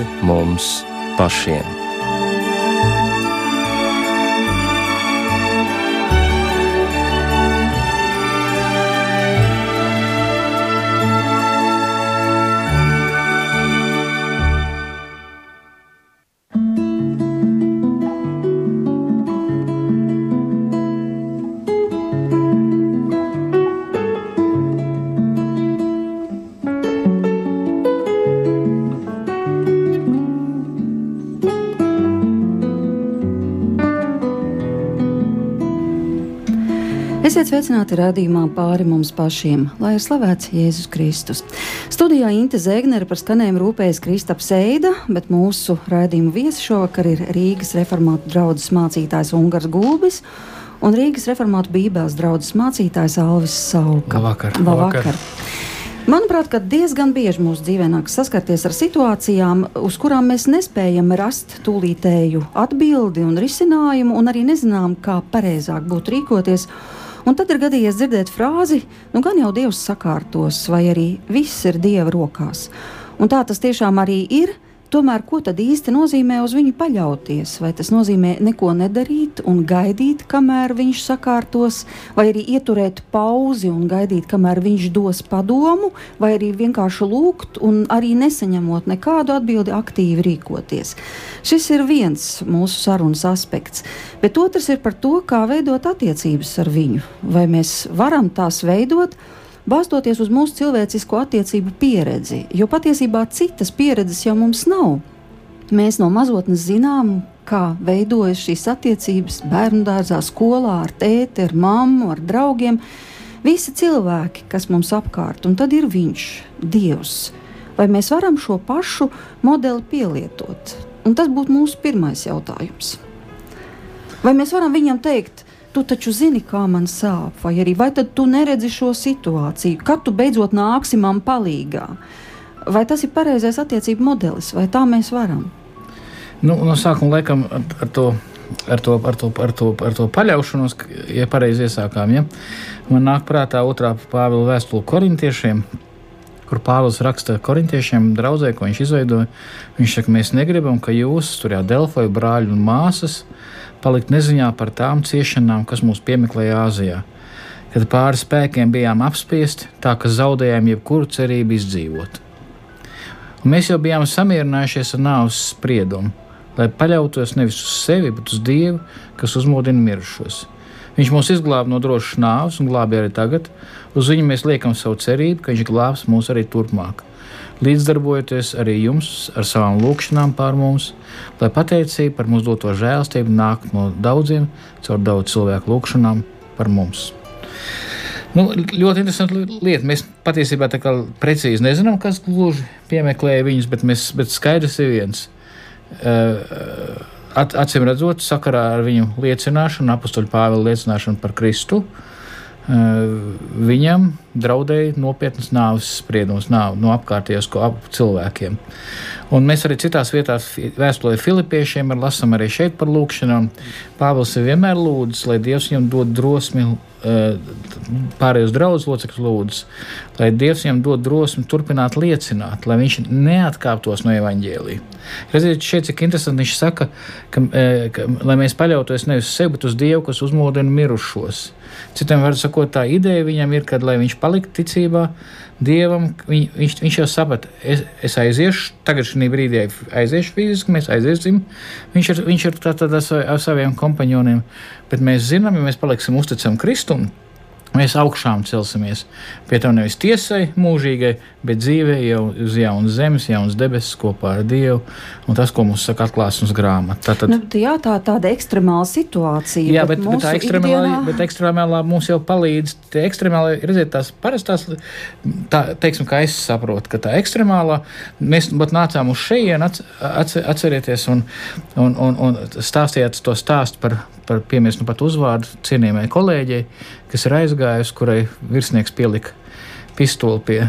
pāri mums pašiem. Esiet sveicināti radījumā pāri mums pašiem, lai ir slavēts Jēzus Kristus. Studijā Inte Zēgnere par skanējumu rūpējas Kristaps Eida, bet mūsu raidījuma viesi šovakar ir Rīgas reformātu draudzes mācītājs Ungars Gulbis un Rīgas reformātu bībeles draudzes mācītājs Alvis Sauka. Labvakar! Labvakar. Manuprāt, ka diezgan bieži mūsu dzīvē nāk saskarties ar situācijām, uz kurām mēs nespējam rast tūlītēju atbildi un risinājumu, un arī nezinām, kā pareizāk būtu rīkoties. Un tad ir gadījies dzirdēt frāzi, nu gan jau Dievs sakārtos, vai arī viss ir Dieva rokās. Un tā tas tiešām arī ir. Tomēr, ko tad īsti nozīmē uz viņu paļauties? Vai tas nozīmē neko nedarīt un gaidīt, kamēr viņš sakārtos, vai arī ieturēt pauzi un gaidīt, kamēr viņš dos padomu, vai arī vienkārši lūgt un arī nesaņemot nekādu atbildi, aktīvi rīkoties? Šis ir viens mūsu sarunas aspekts, bet otrs ir par to, kā veidot attiecības ar viņu. Vai mēs varam tās veidot? Balstoties uz mūsu cilvēcisko attiecību pieredzi, jo patiesībā citas pieredzes jau mums nav. Mēs no mazotnes zinām, kā veidojas šīs attiecības bērnu dārzā, skolā, ar tēti, ar mammu, ar draugiem. Visi cilvēki, kas mums apkārt, un tad ir viņš, Dievs. Vai mēs varam šo pašu modeli pielietot? Un tas būtu mūsu pirmais jautājums. Vai mēs varam viņam teikt, tu taču zini, kā man sāp, vai arī vai tu neredzi šo situāciju, kad tu beidzot nāksi man palīgā. Vai tas ir pareizais attiecību modelis, vai tā mēs varam? Nu, no sākuma laikam ar to. Ar to, ar, to, ar, to, ar to paļaušanos, ja pareizi iesākām, ja? man nāk prātā otrā Pāvila vēstule korintiešiem, kur Pāvils raksta korintiešiem, draudzē, ko viņš izveidoja. Viņš saka, mēs negribam, ka jūs, tur jau Delfoju brāļi un māsas, palikt neziņā par tām ciešanām, kas mūs piemeklēja Āzijā. Kad pāri spēkiem bijām apspiesti, tā ka zaudējām jebkuru cerību izdzīvot. Un mēs jau bijām samierinājušies ar nāves spriedumu, lai paļautos nevis uz sevi, bet uz Dievu, kas uzmodina mirušos. Viņš mūs izglāba no drošas nāves un glābi arī tagad. Uz viņu mēs liekam savu cerību, ka viņš glābs mūs arī turpmāk līdzdarbojoties arī jums ar savām lūkšanām pār mums, lai pateicība par mūsu doto žēlstību nāk no daudziem, caur daudz cilvēku lūkšanām par mums. Nu, ļoti interesanti lieta. Mēs patiesībā tā kā precīzi nezinām, kas gluži piemeklēja viņus, bet, mēs, bet skaidrs ir viens. Uh, Acīm redzot, sakarā ar viņu liecināšanu, apakstuļu Pāvila liecināšanu par Kristu, uh, viņam draudēja nopietnas nāves spriedums nāv, no apkārtējiem cilvēkiem. Un mēs arī citās vietās, vēstulē Filipiešiem, lasām arī šeit par lūgšanām. Pāvils ir vienmēr lūdzis, lai Dievs viņam dod drosmi, eh, pārējos draugus locekļus lūdzis, lai Dievs viņam dod drosmi turpināt liecināt, lai viņš neatkāptos no evaņģēlīja. Redziet, šeit cik interesanti viņš saka, ka, eh, ka, lai mēs paļautos nevis uz sevi, bet uz Dievu, kas uzmodina mirušos. Citiem vārdiem sakot, tā ideja viņam ir, kad viņš palikt ticībā Dievam, viņ, viņš, viņš jau saprata, es, es aiziešu, tagad šī brīdī aiziešu fiziski, mēs aiziesim. Viņš ir, viņš ir tātad ar saviem kompanioniem, bet mēs zinām, ja mēs paliksim uzticami Kristum, Mēs augšām celsimies pie tā nevis tiesai, mūžīgai, bet dzīvē jau uz jaunas zemes, jaunas debesis kopā ar Dievu. Un tas, ko mums saka atklāsmes grāmata. Tad... nu, jā, tā ir tāda ekstremāla situācija. Jā, bet, bet, bet tā ekstremālā, ikdienā... bet ekstremālā mums jau palīdz. Tie ekstremāli, redziet, tās parastās, tā, teiksim, kā es saprotu, ka tā ekstremālā, mēs pat nācām uz šejienu, atcerieties, un, un, un, un stāstījāt to stāstu par, par piemēram, nu pat uzvārdu cienījamai kolēģei kas ir aizgājusi, kurai virsnieks pielika pistoli pie.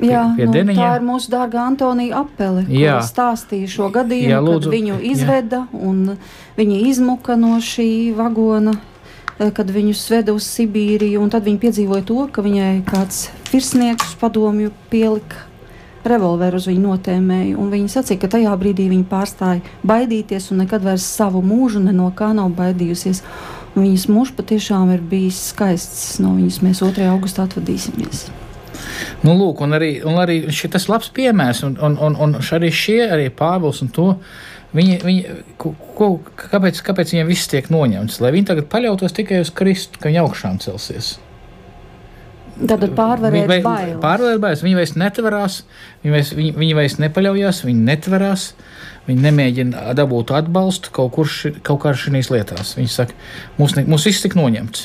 Pie, jā, pie nu, deniņa. tā ir mūsu dārgā Antonija apele. Jā, stāstīja šo gadījumu, jā, lūdzu, kad viņu izveda jā. un viņa izmuka no šī vagona, eh, kad viņu sveda uz Sibīriju. Tad viņa piedzīvoja to, ka viņai kāds virsnieks padomju pielika revolveru uz viņu notēmēja. Viņa sacīja, ka tajā brīdī viņa pārstāja baidīties un nekad vairs savu mūžu ne no kā nav baidījusies. Viņas mūžs patiešām ir bijis skaists. No viņas mēs 2. augustā atvadīsimies. Nu, lūk, un arī, un arī šis labs piemērs, un, un, un, un arī šie, arī Pāvils un to. Viņi, viņi, ko, kāpēc, kāpēc viņiem viss tiek noņemts? Lai viņi tagad paļautos tikai uz Kristu, ka viņi augšām celsies. Tad pārvarēt vai, bailes. Pārvarēt bailes. Viņi vairs netverās, viņi vairs, viņi, viņi vairs nepaļaujas, viņi netverās. Viņi nemēģina dabūt atbalstu kaut, kur, ši, kaut kā šīs lietās. Viņi saka, mums, ne, mums viss tik noņemts.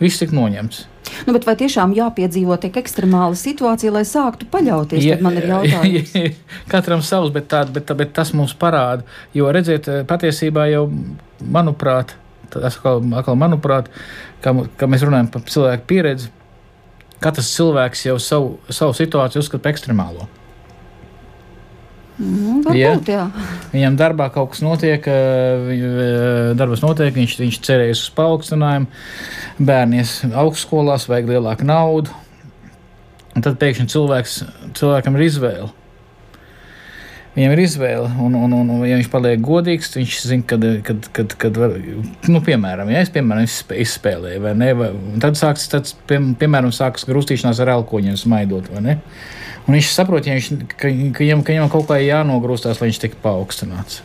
Viss tik noņemts. Nu, bet vai tiešām jāpiedzīvo tik ekstremāla situācija, lai sāktu paļauties? Ja, man ir jautājums. Katram savs, bet, tā, bet, bet tas mums parāda. Jo redziet, patiesībā jau, manuprāt, tas atkal, atkal manuprāt, kā, kā mēs runājam par cilvēku pieredzi, katrs cilvēks jau savu, savu situāciju uzskata par ekstremālo. Mm, varbūt, ja. Viņam darbā kaut kas notiek, darbs notiek, viņš, viņš cerēs uz paaugstinājumu, bērnies augstskolās, vajag lielāku naudu. Un tad pēkšņi cilvēks, cilvēkam ir izvēle. Viņam ir izvēle, un, un, un, un ja viņš paliek godīgs, viņš zina, kad, kad, kad, kad var, nu, piemēram, ja es, piemēram, izspēlēju, vai ne, vai, tad sāks, tad, pie, piemēram, sākas grūstīšanās ar elkoņiem smaidot, vai ne? Un viņš saprot, ja viņš, ka, ka, viņam, ka viņam kaut kā jānogrūstās, lai viņš tiktu paaugstināts.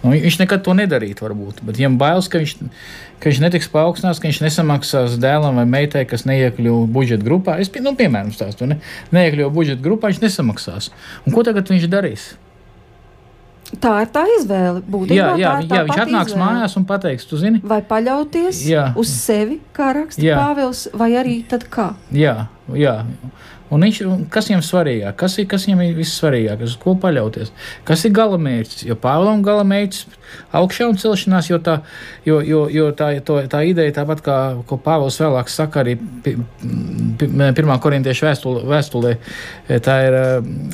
Nu, viņš nekad to nedarītu, varbūt. Bet viņam bailes, ka viņš, ka viņš netiks paaugstināts, ka viņš nesamaksās dēlam vai meitai, kas neiekļuva budžeta grupā. Es, nu, piemēram, stāstu, ne? neiekļuva budžeta grupā, viņš nesamaksās. Un ko tagad viņš darīs? Tā ir tā izvēle. Būtībā, jā, jā, tā jā viņš atnāks izvēle. mājās un pateiks, tu zini, vai paļauties jā. uz sevi, kā raksta Pāvils, vai arī tad kā. Jā, jā. Un viņš, kas viņam svarīgāk? Kas ir, kas viņam ir vissvarīgāk? Uz ko paļauties? Kas ir galamērķis? Jo Pāvēlam galamērķis augšā un celšanās, jo tā, jo, jo, jo tā, to, tā ideja, tāpat kā Pāvils vēlāk saka arī pirmā korintiešu vēstulē, vēstulē, tā ir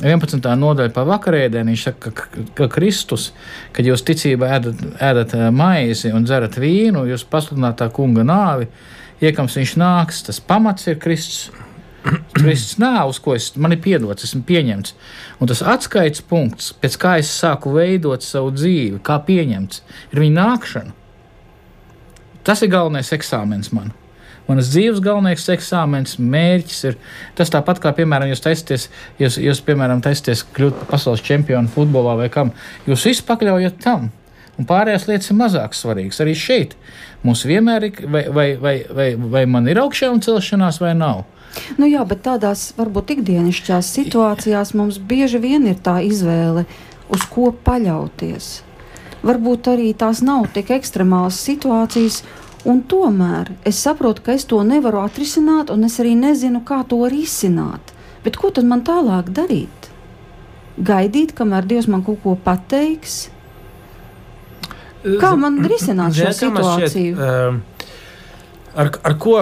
11. Eh, nodaļa pa vakarēdienu. Viņš saka, ka, ka Kristus, kad jūs ticībā ēdat, ēdat eh, maizi un dzerat vīnu, jūs pasludināt tā kunga nāvi, iekams viņš nāks, tas pamats ir Kristus Kristus nav, uz ko es, man ir piedots, esmu pieņemts. Un tas atskaites punkts, pēc kā es sāku veidot savu dzīvi, kā pieņemts, ir viņa nākšana. Tas ir galvenais eksāmens man. Manas dzīves galvenais eksāmens, mērķis ir tas tāpat kā, piemēram, jūs taisaties, jūs, jūs piemēram, taisaties kļūt par pasaules čempionu futbolā vai kam. Jūs visi pakļaujat tam, un pārējās lietas ir mazāk svarīgas. Arī šeit mums vienmēr ir, vai, vai, vai, vai, vai man ir augšā un celšanās vai nav. Nu jā, bet tādās varbūt ikdienišķās situācijās mums bieži vien ir tā izvēle, uz ko paļauties. Varbūt arī tās nav tik ekstremālas situācijas, un tomēr es saprotu, ka es to nevaru atrisināt, un es arī nezinu, kā to risināt. Bet ko tad man tālāk darīt? Gaidīt, kamēr Dievs man kaut ko pateiks? Kā man risināt šo situāciju? Šķiet, uh, ar, ar ko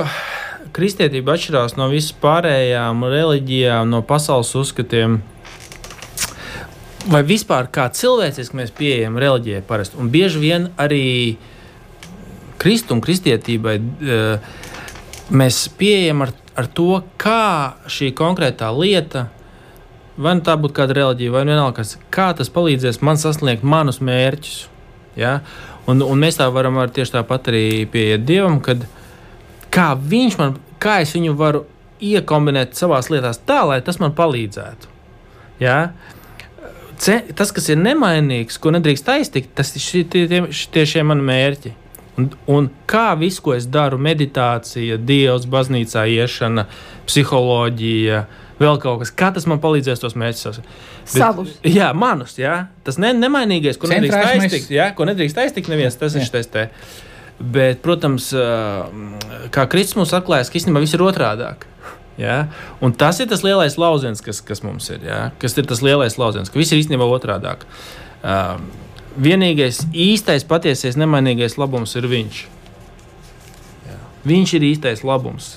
kristietība atšķirās no visām pārējām reliģijām, no pasaules uzskatiem. Vai vispār kā cilvēciski mēs pieejam reliģijai parasti? Un bieži vien arī Kristu un kristietībai mēs pieejam ar, ar to, kā šī konkrētā lieta, vai nu tā būtu kāda reliģija, vai vienalga kas, kā tas palīdzēs man sasniegt manus mērķus. Ja? Un, un mēs tā varam ar tieši tāpat arī pieiet Dievam, kad kā viņš man kā es viņu varu iekombinēt savā lietās tā, lai tas man palīdzētu. Ja? Ce, tas, kas ir nemainīgs, ko nedrīkst aiztikt, tas ir tie, tie šie mani mērķi. Un, un kā viss, ko es daru, meditācija, dievs, baznīcā iešana, psiholoģija, vēl kaut kas, kā tas man palīdzēs tos mērķus. Savus. Jā, manus. Jā. Tas ne, nemainīgais, ko nedrīkst aiztikt, jā, ko nedrīkst aiztikt neviens, tas jā. ir šis te. Bet, protams, kā Kristus mums atklājas, ka īstenībā viss ir otrādāk. Ja? Un tas ir tas lielais lauciens, kas, kas mums ir. Ja? Kas ir tas lielais lauciens, ka viss ir īstenībā otrādāk. Uh, vienīgais īstais, patiesais, nemainīgais labums ir viņš. Ja? Viņš ir īstais labums.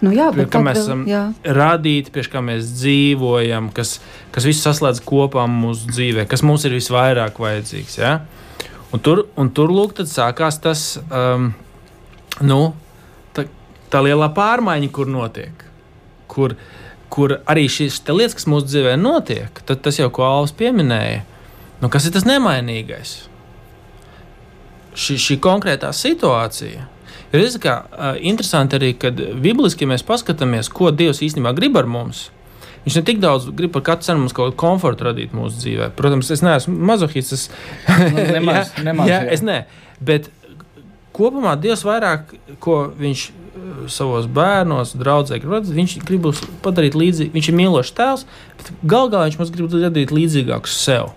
Nu jā, pie kā mēs esam jā. radīti, pie kā mēs dzīvojam, kas, kas viss saslēdz kopā mūsu dzīvē, kas mums ir visvairāk vajadzīgs. Ja? Un tur, un tur lūk, sākās tas, um, nu, tā, tā lielā pārmaiņa, kur notiek. Kur, kur arī šīs lietas, kas mūsu dzīvē notiek, tad tas jau ko Alvis pieminēja, nu, kas ir tas nemainīgais? Šī, šī konkrētā situācija. Ir kā, uh, interesanti arī, kad bibliski mēs paskatāmies, ko Dievs īstenībā grib ar mums. Viņš ne tik daudz grib par katru cenu mums kaut kādu komfortu radīt mūsu dzīvē. Protams, es neesmu mazohists. Nu, nemaz, jā, nemaz, jā, jā. Es ne, bet kopumā Dievs vairāk, ko viņš savos bērnos, draugos, viņš grib padarīt līdzīgi. Viņš ir mīlošs tēls, bet gal galā viņš mums grib radīt līdzīgākus sev.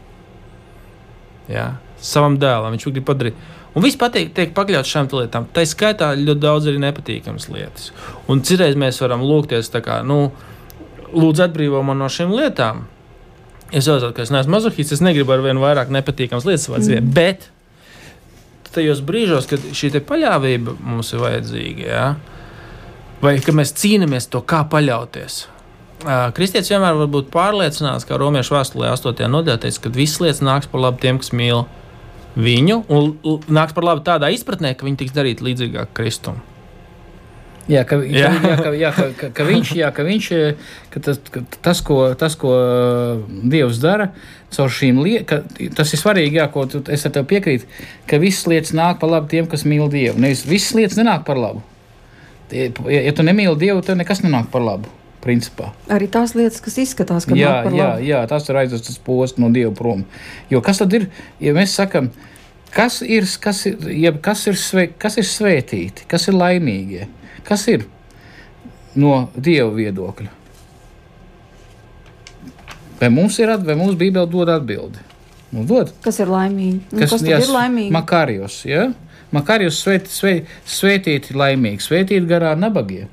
Jā, savam dēlam viņš grib padarīt. Un viss patīk, tiek pakļauts šīm lietām. Tā skaitā ļoti daudz arī nepatīkamas lietas. Un citreiz mēs varam lūgties, kā, nu, lūdzu, atbrīvo man no šīm lietām. Es saprotu, ka es neesmu mazohists, es negribu ar vien vairāk nepatīkamas lietas savā dzīvē. Mm. Bet tajos brīžos, kad šī paļāvība mums ir vajadzīga, ja? vai ka mēs cīnāmies to, kā paļauties. Kristietis vienmēr var būt pārliecināts, ka Romiešu vēstulē 8. nodaļā teica, ka visas lietas nāks par labu tiem, kas mīl viņu, un nāks par labu tādā izpratnē, ka viņi tiks darīti līdzīgāk Kristum. Jā, ka, jā. Jā, ka, jā, ka, ka, ka viņš, jā, ka viņš ka tas, ka tas, ko, tas, ko Dievs dara, caur šīm lietām, tas ir svarīgi, jā, ko tu, es ar tevi piekrītu, ka visas lietas nāk par labu tiem, kas mīl Dievu. Nevis visas lietas nenāk par labu. Ja tu nemīli Dievu, tad nekas nenāk par labu. Principā. Arī tās lietas, kas izskatās, ka jā, jā, labu. Jā, tas ir aizvestas posms no Dieva prom. Jo kas tad ir, ja mēs sakam, kas ir, kas ir, ja, kas ir, sve, kas ir svētīti, kas ir laimīgie, kas ir no Dieva viedokļa? Vai mums ir atbilde, vai mūsu Bībele dod atbildi? Mums dod. Kas ir laimīgi? Nu, Kas, kas jās, ir laimīgi? Makarijos, ja? Makarijos svēt, svēt, svētīti laimīgi, svētīti garā nabagie.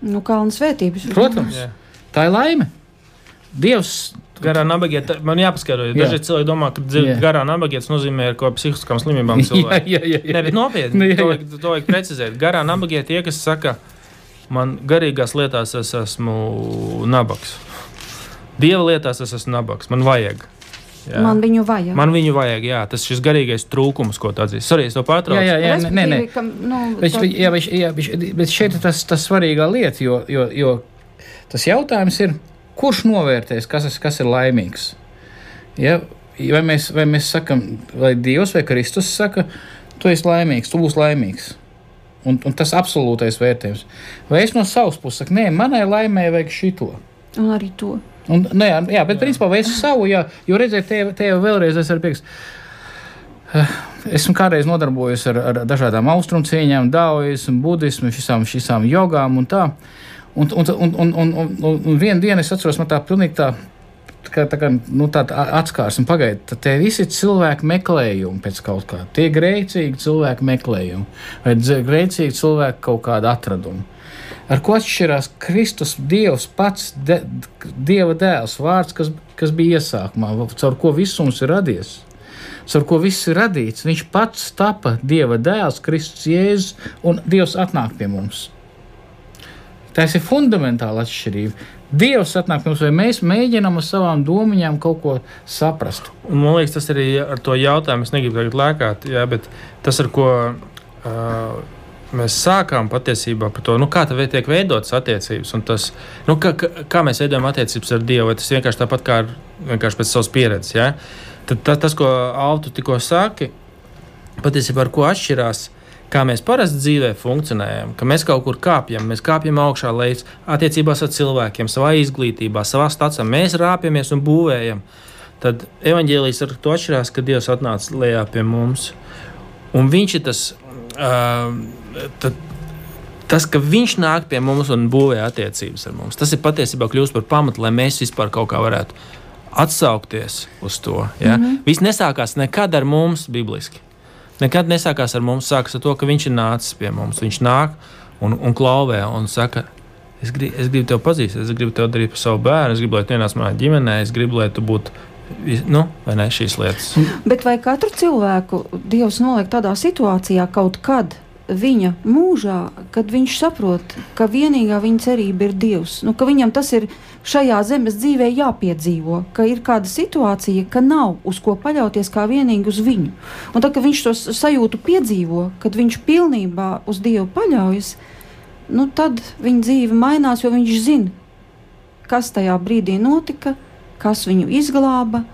Nu, kalnu svētības. Protams, Jā. tā ir laime. Dievs Garā nabagie, tā- man jāpaskaidro, jo Jā. daži cilvēki domā, ka Jā. garā nabagie tas nozīmē kaut kādu psihiskām slimībām. jā, cilvēku. jā, jā, jā. Nē, bet nopietni, Nu, jā, to, jā. vajag- to vajag precizēt. Garā nabagie tie, kas saka, man garīgās lietās es esmu nabaks. Dieva lietās es esmu nabaks, man vajag. Jā. Man viņu vajag. Man viņu vajag, jā, tas ir šis garīgais trūkums, ko tu atzīsti. Sorry, es to pārtraucu. Jā, jā, jā, nē, nē, nē. Respektīvi, ka, nu, Bet, tā- jā, bet, jā, bet, bet šeit ir tas, tas svarīgā lieta, jo, jo, jo tas jautājums ir, kurš novērtēs, kas, es- kas ir laimīgs? Ja, vai, mēs, vai mēs sakam, vai Dievs vai Kristus saka, tu esi laimīgs, tu būsi laimīgs. Un, un tas absolūtais vērtējums. Vai es no savas puses saku, nē, manai laimē vajag šito. Un arī to. Un, nu, jā, bet jā. principā es savu, jā, jo redziet, te, te jau vēlreiz es varu piekst. Esmu kādreiz nodarbojies ar, ar dažādām austrumu cīņām, daoismu, budismu, šīm jogām un tā. Un, un, un, un, un, un, un, vienā dienā es atceros, man tā pilnīgi tā. Tā kā, tā kā nu, tāda atskārsme pagaida, tad tie visi cilvēki meklējumi pēc kaut kā. Tie grēcīgi cilvēki meklējumi, vai grēcīgi cilvēki kaut kādu atradumu. Ar ko atšķirās Kristus, Dievs pats, de, Dieva dēls, vārds, kas, kas bija iesākumā, caur ko viss mums ir radies, caur ko viss ir radīts. Viņš pats tapa Dieva dēls, Kristus Jēzus, un Dievs atnāk pie mums. Tas ir fundamentāli atšķirība. Dievs atnāk mums, vai mēs mēģinām ar savām domām kaut ko saprast. Un, man liekas, tas arī ar to jautājumu. Es negribu tagad lēkāt, jā, bet tas, ar ko uh, mēs sākām patiesībā par to, nu, kā tā tiek veidotas attiecības, un tas, nu, kā, kā, mēs veidojam attiecības ar Dievu, vai tas vienkārši tāpat kā ar, vienkārši pēc savas pieredzes. Ja? Tad ta, tas, ko Altu tikko saki, patiesībā ar ko atšķirās. Kā mēs parasti dzīvē funkcionējam, ka mēs kaut kur kāpjam, mēs kāpjam augšā, lejas attiecībās ar cilvēkiem, savā izglītībā, savā stācijā. Mēs rāpjamies un būvējam. Tad evanģēlijas ar to atšķirās, ka Dievs atnāca lejā pie mums. Un viņš ir tas, uh, tad, tas, ka viņš nāk pie mums un būvē attiecības ar mums. Tas ir patiesībā kļūst par pamatu, lai mēs vispār kaut kā varētu atsaukties uz to. Ja? Mm -hmm. Viss nesākās nekad ar mums, bibliski. Nekad nesākās ar mums, sākas ar to, ka viņš ir nācis pie mums. Viņš nāk un, un klauvē un saka, es, grib, es gribu tevi pazīt, es gribu tevi darīt par savu bērnu, es gribu, lai tu ienāc manā ģimenē, es gribu, lai tu būtu. Nu, vai ne šīs lietas? Bet vai katru cilvēku Dievs noliek tādā situācijā kaut kad viņa mūžā, kad viņš saprot, ka vienīgā viņa cerība ir Dievs, nu, ka viņam tas ir šajā zemes dzīvē jāpiedzīvo, ka ir kāda situācija, ka nav uz ko paļauties kā vienīgi uz viņu. Un tad, kad viņš to sajūtu piedzīvo, kad viņš pilnībā uz Dievu paļaujas, nu, tad viņa dzīve mainās, jo viņš zina, kas tajā brīdī notika, kas viņu izglāba,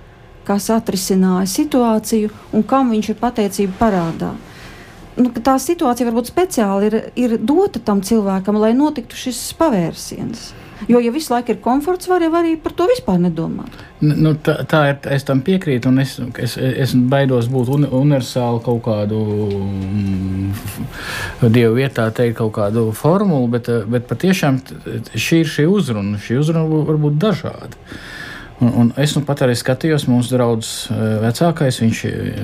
kas atrisināja situāciju un kam viņš ir pateicība parādā. Nu, tā situācija varbūt speciāli ir, ir dota tam cilvēkam, lai notiktu šis pavērsiens. Jo, ja visu laiku ir komforts, var jau arī par to vispār nedomāt. Nu, tā, tā ir. Es tam piekrītu, un es, es, es baidos būt un, universāli kaut kādu mm, dievu vietā, teikt kaut kādu formulu, bet, bet patiešām šī ir šī uzruna. Šī uzruna var būt dažāda. Un, un es nu pat arī skatījos, mūsu draugs eh, vecākais, viņš eh,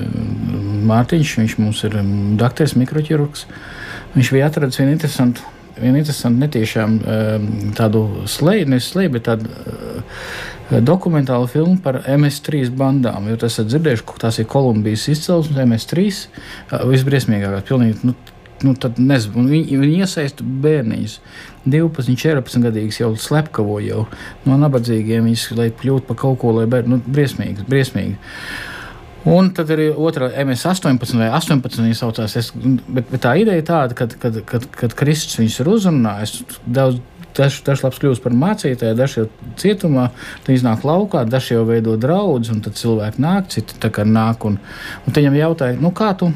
Mārtiņš, viņš mums ir dakteris, mikroķirurgs. Viņš bija atradis vienu interesantu, vienu interesantu netiešām eh, tādu slēju, ne slēju, bet tādu dokumentālu filmu par MS3 bandām. Jūs esat dzirdējuši, ka tās ir Kolumbijas izcelsmes MS3 visbriesmīgākās. Pilnīgi, nu, nu, tad nezinu, viņi, viņi iesaista bērniņus. 12, 14 gadīgs jau slepkavo jau no nabadzīgiem, viņas, lai kļūtu par kaut ko, lai bērnu, nu, briesmīgi, briesmīgi. Un tad arī otrā MS18 vai 18 viņa saucās. Es, bet, bet tā ideja ir tāda, ka, kad, kad, kad Kristus viņus ir uzrunājis, daudz Dažs daž labs kļūst par mācītāju, dažs jau cietumā, tad iznāk laukā, dažs jau veido draudz, un tad cilvēki nāk, citi tā kā nāk. Un, un viņam jautāja, nu kā tu,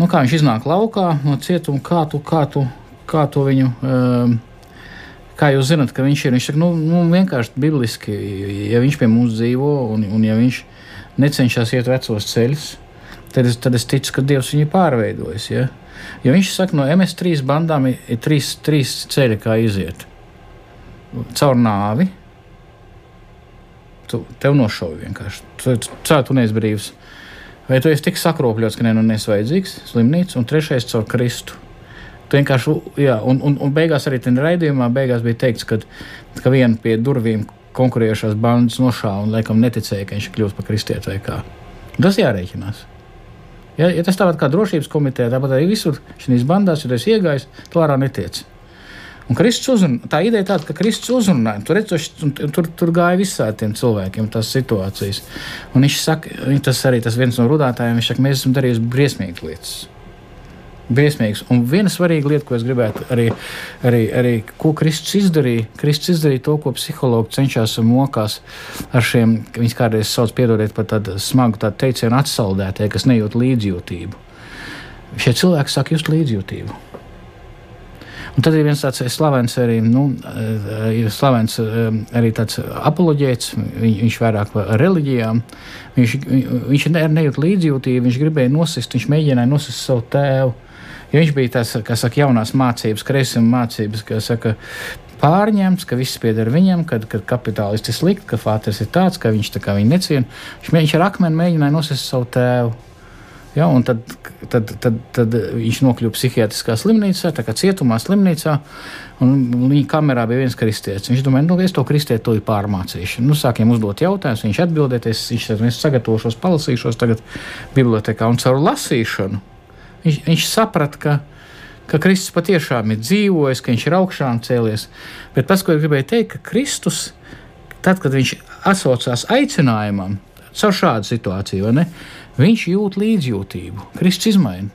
nu, kā viņš iznāk laukā no cietuma, kā tu, kā tu, kā tu viņu. Um, Kā jūs zināt, ka viņš ir? Viņš saka, nu, nu vienkārši bibliski, ja viņš pie mums dzīvo un, un ja viņš necenšas iet vecos ceļus, tad es, tad es ticu, ka Dievs viņu pārveidojis. Ja? Jo viņš saka, no MS3 bandām ir, ir trīs, trīs ceļi, kā iziet. Caur nāvi. Tu, tev nošauj vienkārši. Tu, tu, tu neesi brīvs. Vai tu esi tik sakropļots, ka ne, nu, nesvajadzīgs slimnīca, un trešais caur Kristu. Tu vienkārši, jā, un, un, un beigās arī tajā raidījumā bija teikts, ka, ka viena pie durvīm konkurējošās bandas nošāva un laikam neticēja, ka viņš kļūs par kristieti vai kā. Tas jārēķinās. Ja, ja tas tāpat kā drošības komiteja, tāpat arī visur šīs bandās, ja tas iegājis, to ārā netiec. Un Kristus uzrunā, tā ideja tāda, ka Kristus uzrunāja, tur, redz, tur, tur gāja visādiem cilvēkiem tās situācijas. Un viņš saka, tas arī tas viens no runātājiem, viņš saka, mēs esam darījuši briesmīgas lietas. Briesmīgs. Un viena svarīga lieta, ko es gribētu arī, arī, arī ko Kristus izdarīja, Kristus izdarīja to, ko psihologi cenšas mokās ar šiem, viņas kādreiz sauc, piedodiet par tādu smagu tādu teicienu atsaldētāju, kas nejūt līdzjūtību. Šie cilvēki sāk just līdzjūtību. Un tad ir viens tāds slavens arī, nu, ir slavens arī tāds apoloģēts, viņ, viņš vairāk par reliģijām. Viņš, viņš ne, nejūt līdzjūtību, viņš gribēja nosist, viņš mēģināja nosist savu tēvu. Jo viņš bija tas, kas saka, jaunās mācības, kreisuma mācības, kas saka, pārņemts, ka viss pieder viņam, kad, kad kapitālists ir slikts, ka Fāters ir tāds, ka viņš tā kā viņu neciena. Viņš, viņš ar akmeni mēģināja nosist savu tēvu. Ja, tad, tad, tad, tad viņš nokļuva psihiatriskā slimnīcā, tā kā cietumā, slimnīcā. Viņa kamerā bija viens kristietis. Viņš domāja, nu, es to kristieti to pārmācīšu. Nu, sākiem uzdot jautājumus, viņš atbildēties, viņš teica, es sagatavošos, palasīšos tagad bibliotekā un caur lasīšanu. Viņš, viņš saprata, ka, ka Kristus patiešām ir dzīvojis, ka viņš ir augšām cēlies. Bet tas, ko es gribēju teikt, ka Kristus, tad, kad viņš atsaucās aicinājumam, caur šādu situāciju, ne? Viņš jūt līdzjūtību. Kristus izmaina.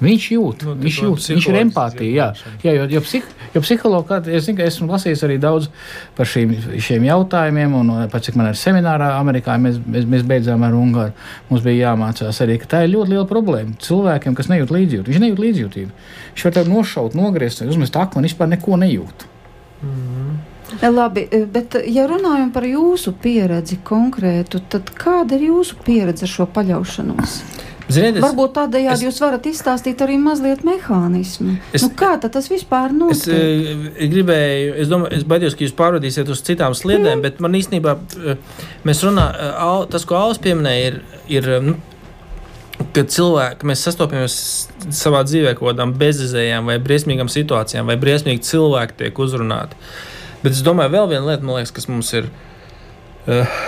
Viņš jūt, nu, viņš, jūt viņš ir empātija. Jā, jā jo, jo, psih, jo psihologi, es zinu, esmu lasījis arī daudz par šīm, šiem jautājumiem, un pat cik man ir seminārā Amerikā, mēs, mēs, mēs beidzām ar Ungāru. Mums bija jāmācās arī, ka tā ir ļoti liela problēma cilvēkiem, kas nejūt līdzjūtību. Viņš nejūt līdzjūtību. Viņš var tevi nošaut, nogriezt, uzmest akmeni, vispār neko nejūt. Mm -hmm. Labi, bet ja runājam par jūsu pieredzi konkrētu, tad kāda ir jūsu pieredze ar šo paļaušanos? Ziniet, es, Varbūt tādējādi jūs varat izstāstīt arī mazliet mehānismu. Es, nu, kā tas vispār notiek? Es, es gribēju, es domāju, es baidos, ka jūs pārvadīsiet uz citām sliedēm, mm. bet man īstenībā mēs eh, tas, ko Alis pieminēja, ir, ir nu, kad cilvēki, mēs sastopamies savā dzīvē kaut kādām bezizējām vai briesmīgām situācijām, vai briesmīgi cilvēki tiek uzrunāti. Bet es domāju, vēl viena lieta, liekas, kas mums ir uh,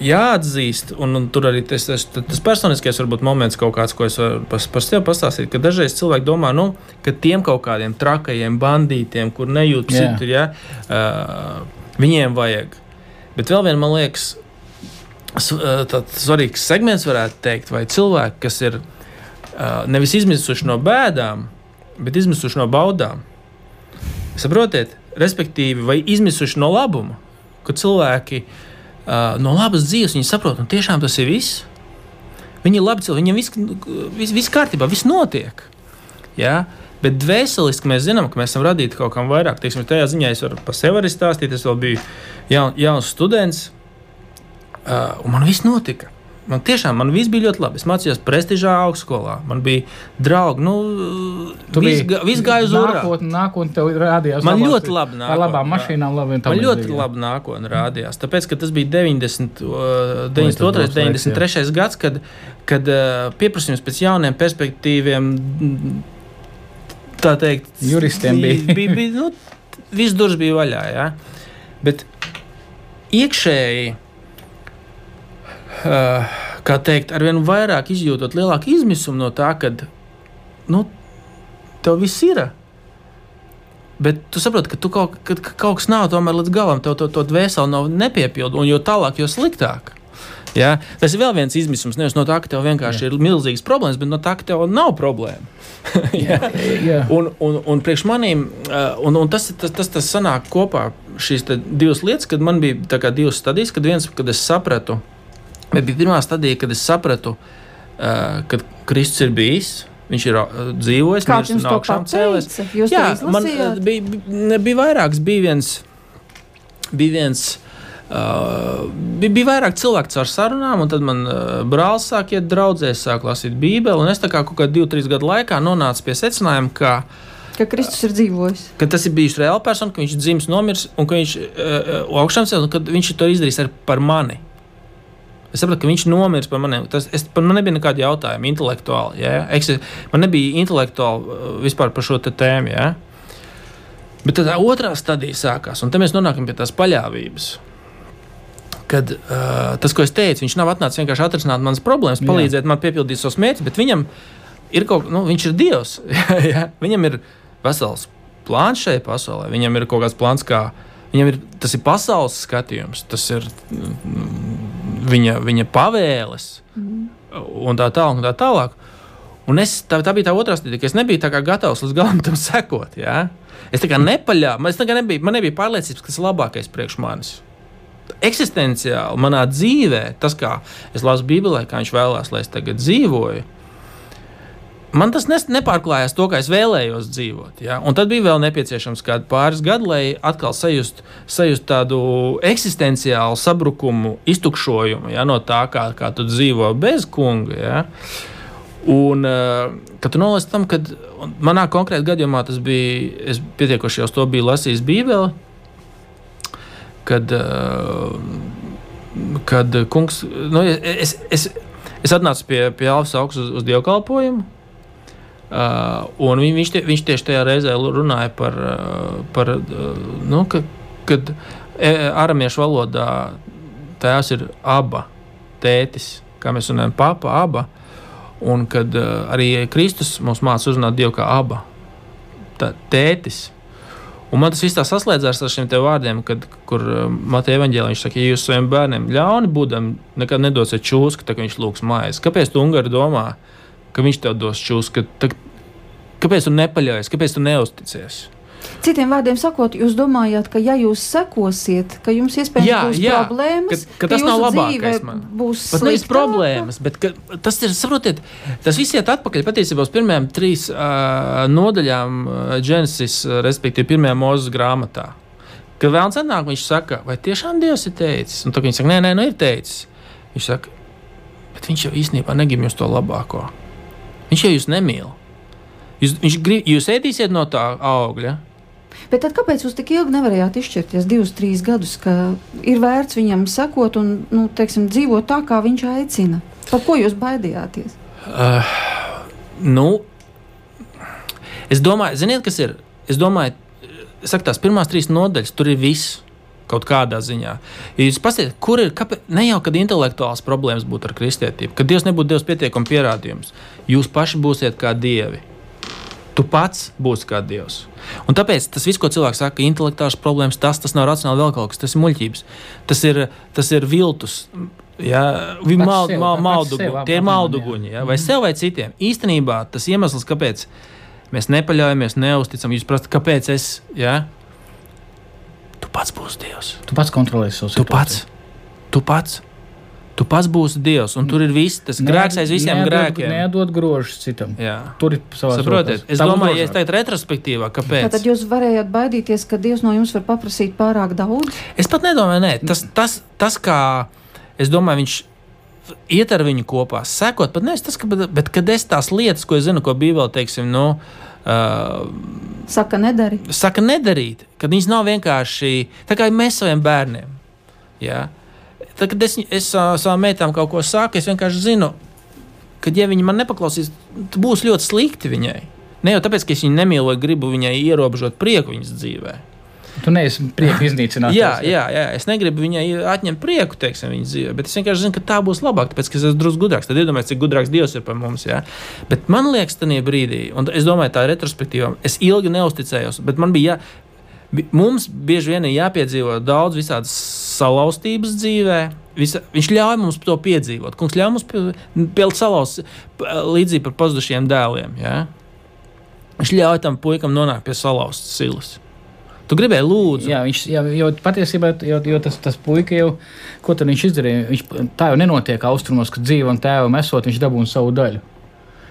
jāatzīst, un, un tur arī tas, tas, tas personiskais varbūt moments, kāds, ko es varu par, par sevi pastāstīt, ka dažreiz cilvēki domā, nu, ka tiem kaut kādiem trakajiem bandītiem, kur nejūt citur, ja, uh, viņiem vajag. Bet vēl viena, man liekas, tāds svarīgs segments, varētu teikt, vai cilvēki, kas ir uh, nevis izmisuši no bēdām, bet izmisuši no baudām. Saprotiet, respektīvi, vai izmisuši no labuma, ka cilvēki uh, no labas dzīves saprot, un tiešām tas ir viss. Viņi ir labi cilvēki, viņiem viss vis, vis kārtībā, viss notiek. Ja? Bet dvēseliski mēs zinām, ka mēs esam radīti kaut kam vairāk. Teiksim, tajā ziņā es varu par sevi arī stāstīt. Es vēl biju jaun, jauns students, uh, un man viss notika. Man tiešām man viss bija ļoti labi. Es mācījos prestižā augstskolā. Man bija draugi. Nu, viss, ga, viss gāja uz urā. Nākotnē, nākotnē tev rādījās. Man labās- ļoti labi Ar nākotnē. labām mašīnām, labiem Man ļoti labi nākotnē rādījās. Tāpēc, ka tas bija 90, uh, 92, labs laiks, 93 gads, kad, kad uh, pieprasījums pēc jauniem perspektīviem, tā teikt, Juristiem bija. bija, bija nu, viss durvis bija vaļā. Ja? Bet iekšēji, kā teikt, arvien vairāk izjūtot lielāku izmisumu no tā, ka nu, tev viss ir. Bet tu saproti, ka, tu kaut, ka, ka kaut kas nav tomēr līdz galam, tev to, to dvēseli nav nepiepildīts, un jo tālāk, jo sliktāk. Ja? Tas ir vēl viens izmisums. Nevis no tā, ka tev vienkārši Jā. ir milzīgas problēmas, bet no tā, ka tev nav problēma. ja? Jā. un, un, un priekš maniem, uh, un, un tas, tas, tas, tas sanāk kopā šīs divas lietas, kad man bija divas stadijas, kad viens, kad es sapratu, bet bija pirmā stadija, kad es sapratu, uh, kad Kristus ir bijis. Viņš ir uh, dzīvojis, Kā un to cēlies. Jūs Jā, man bija, bija, bija vairāks. Bija viens, bija viens uh, bija, bija vairāk cilvēku caur sarunām, un tad man uh, brālis sāk iet draudzē, sāk lasīt Bībeli, es tā kā kaut kādā divu, trīs gadu laikā nonācu pie secinājuma, ka, Ka Kristus ir dzīvojis. ka tas ir bijis reāls persona, ka viņš ir dzimis, nomiris, un ka viņš uh, uh, augšām cēlās, un ka viņš to izdarīs arī par mani. Es saprotu, ka viņš nomirs par maniem. Tas, es, par man nebija nekāda jautājuma intelektuāli. Ja? Es, man nebija intelektuāli uh, vispār par šo tēmu. Ja? Bet tad tā otrā stadija sākās, un te mēs nonākam pie tās paļāvības. Kad uh, tas, ko es teicu, viņš nav atnācis vienkārši atrisināt manas problēmas, Jā. palīdzēt man piepildīt savus mērķus, bet viņam ir kaut kas, nu, viņš ir Dievs. ja? Viņam ir vesels plāns šai pasaulē, viņam ir kaut kāds plāns, kā viņam ir, tas ir pasaules skatījums, tas ir mm, viņa, viņa pavēles un tā tālāk. Un tā tālāk. Un es, tā, tā bija tā otrā stadija, ka es nebiju gatavs līdz galam tam sekot. Ja? Es tā kā nepaļāvos, es tā kā nebiju, man nebija pārliecības, ka tas ir labākais priekš manis. Eksistenciāli manā dzīvē, tas, kā es lasu Bībelē, kā viņš vēlās, lai es tagad dzīvoju, man tas nepārklājās to, kā es vēlējos dzīvot. Ja? Un tad bija vēl nepieciešams kādi pāris gadi, lai atkal sajust, sajust tādu eksistenciālu sabrukumu, iztukšojumu ja? no tā, kā, kā tu dzīvo bez kunga. Ja? Un, uh, kad tu nolaisti tam, kad manā konkrētajā gadījumā tas bija, es pietiekoši jau to biju lasījis Bībeli, kad, uh, kad kungs, nu, es, es, es atnācu pie, pie Alfa augstu uz, uz dievkalpojumu. Uh, viņ, viņš, tie, viņš tieši tajā reizē runāja par, uh, par uh, nu, ka, kad e, aramiešu valodā tēvs ir aba, tētis, kā mēs runājam, papa, aba. Un kad uh, arī Kristus mums māca uzrunāt Dievu kā aba, tā, tētis. Un man tas viss tā saslēdzās ar šiem vārdiem, kad, kur uh, Mateja evanģēlā viņš saka, ja jūs saviem bērniem ļauni būdam, nekad nedosiet čūsku, tad viņš lūgs mājas. Kāpēc tu Ungari domā, ka viņš tev dos čūsku? Tad, kāpēc tu nepaļaujies, kāpēc tu neusticies? Citiem vārdiem sakot, jūs domājat, ka ja jūs sekosiet, ka jums iespējams Jā, būs jā, problēmas, ka- ka tas nav jūsu labākais man. būs Pat nevis sliktāka? problēmas, bet ka, tas ir, saprotiet, tas viss iet atpakaļ patiesībā uz pirmajām trīs uh, nodaļām uh, Genesis, uh, respektīvi, pirmajā mūzes grāmatā. Kad vēlams atnāk, viņš saka, vai tiešām Dievs ir teicis? Un tad viņš saka, nē, nē, nu ir teicis. Viņš saka, bet viņš jau īstenībā negrib jums to labāko. Viņš jau jūs nemīl. Jūs, viņš grib, jūs ēdīsiet no tā augļa. Bet tad kāpēc jūs tik ilgi nevarējāt izšķirties divus, trīs gadus, ka ir vērts viņam sekot un nu, teiksim, dzīvot tā, kā viņš aicina? Par ko jūs baidījāties? Uh, nu, es domāju, ziniet, kas ir? Es domāju, es saku, tās pirmās trīs nodaļas, tur ir viss. Kaut kādā ziņā. Ja jūs paskatieties, kur ir, kāpēc, ne jau kad intelektuāls problēmas būtu ar kristietību, kad Dievs nebūtu devis pietiekami pierādījumus, jūs paši būsiet kā dievi. Tu pats būsi kā dievs. Un tāpēc tas viss, ko cilvēks saka, intelektuāls problēmas, tas, tas nav racionāli vēl kaut kas, tas ir muļķības. Tas ir, tas ir viltus. Ja, mal, sev, mal, pats maldu, sev tie ir malduguņi, ja, vai Mhm. sev vai citiem. Īstenībā tas iemesls, kāpēc mēs nepaļaujamies, neusticam, jūs prasat, kāpēc es. Ja? Tu pats būsi Dievs. Tu pats kontrolēsi savu Tu pats, tu pats. Tu pats būsi Dievs, un tur ir viss tas grēks aiz visiem grēkiem. Nedod grožus citam. Jā. Tur ir savā Saprotiet, es domāju, ja es teiktu retrospektīvā, kāpēc. Tad jūs varējāt baidīties, ka Dievs no jums var paprasīt pārāk daudz? Es pat nedomāju, nē, tas, tas, tas kā es domāju, viņš iet ar viņu kopā, sekot, pat nevis tas, ka, bet, bet kad es tās lietas, ko es zinu, ko Bībelē, teiksim, nu, uh, saka, nedari. Saka, nedarīt, kad viņas nav vienkārši tā kā mēs saviem bērniem. Ja? Tad, kad es, es savām meitām kaut ko saku, es vienkārši zinu, ka, ja viņi man nepaklausīs, tad būs ļoti slikti viņai. Ne jau tāpēc, ka es viņu nemīlu vai gribu viņai ierobežot prieku viņas dzīvē. Tu neesi prieku iznīcinājis. jā, jā, jā, es negribu viņai atņemt prieku, teiksim, viņas dzīvē, bet es vienkārši zinu, ka tā būs labāk, tāpēc, ka es esmu drusku gudrāks. Tad iedomājieties, cik gudrāks Dievs ir par mums. Jā. Bet man liekas, tajā brīdī, un es domāju, tā retrospektīvā, es ilgi neusticējos, bet man bija jā, Mums bieži vien ir jāpiedzīvo daudz visādas salauztības dzīvē. Visa, viņš ļauj mums to piedzīvot. Kungs ļauj mums pielikt salauz līdzīgi par pazudušiem dēliem. Ja? Viņš ļauj tam puikam nonākt pie salauztas silas. Tu gribēji lūdzu. Jā, viņš jā, jau patiesībā jo, jo tas, tas puika jau, ko tad viņš izdarīja, viņš tā jau nenotiek austrumos, kad dzīvam tēvam esot, viņš dabūna savu daļu.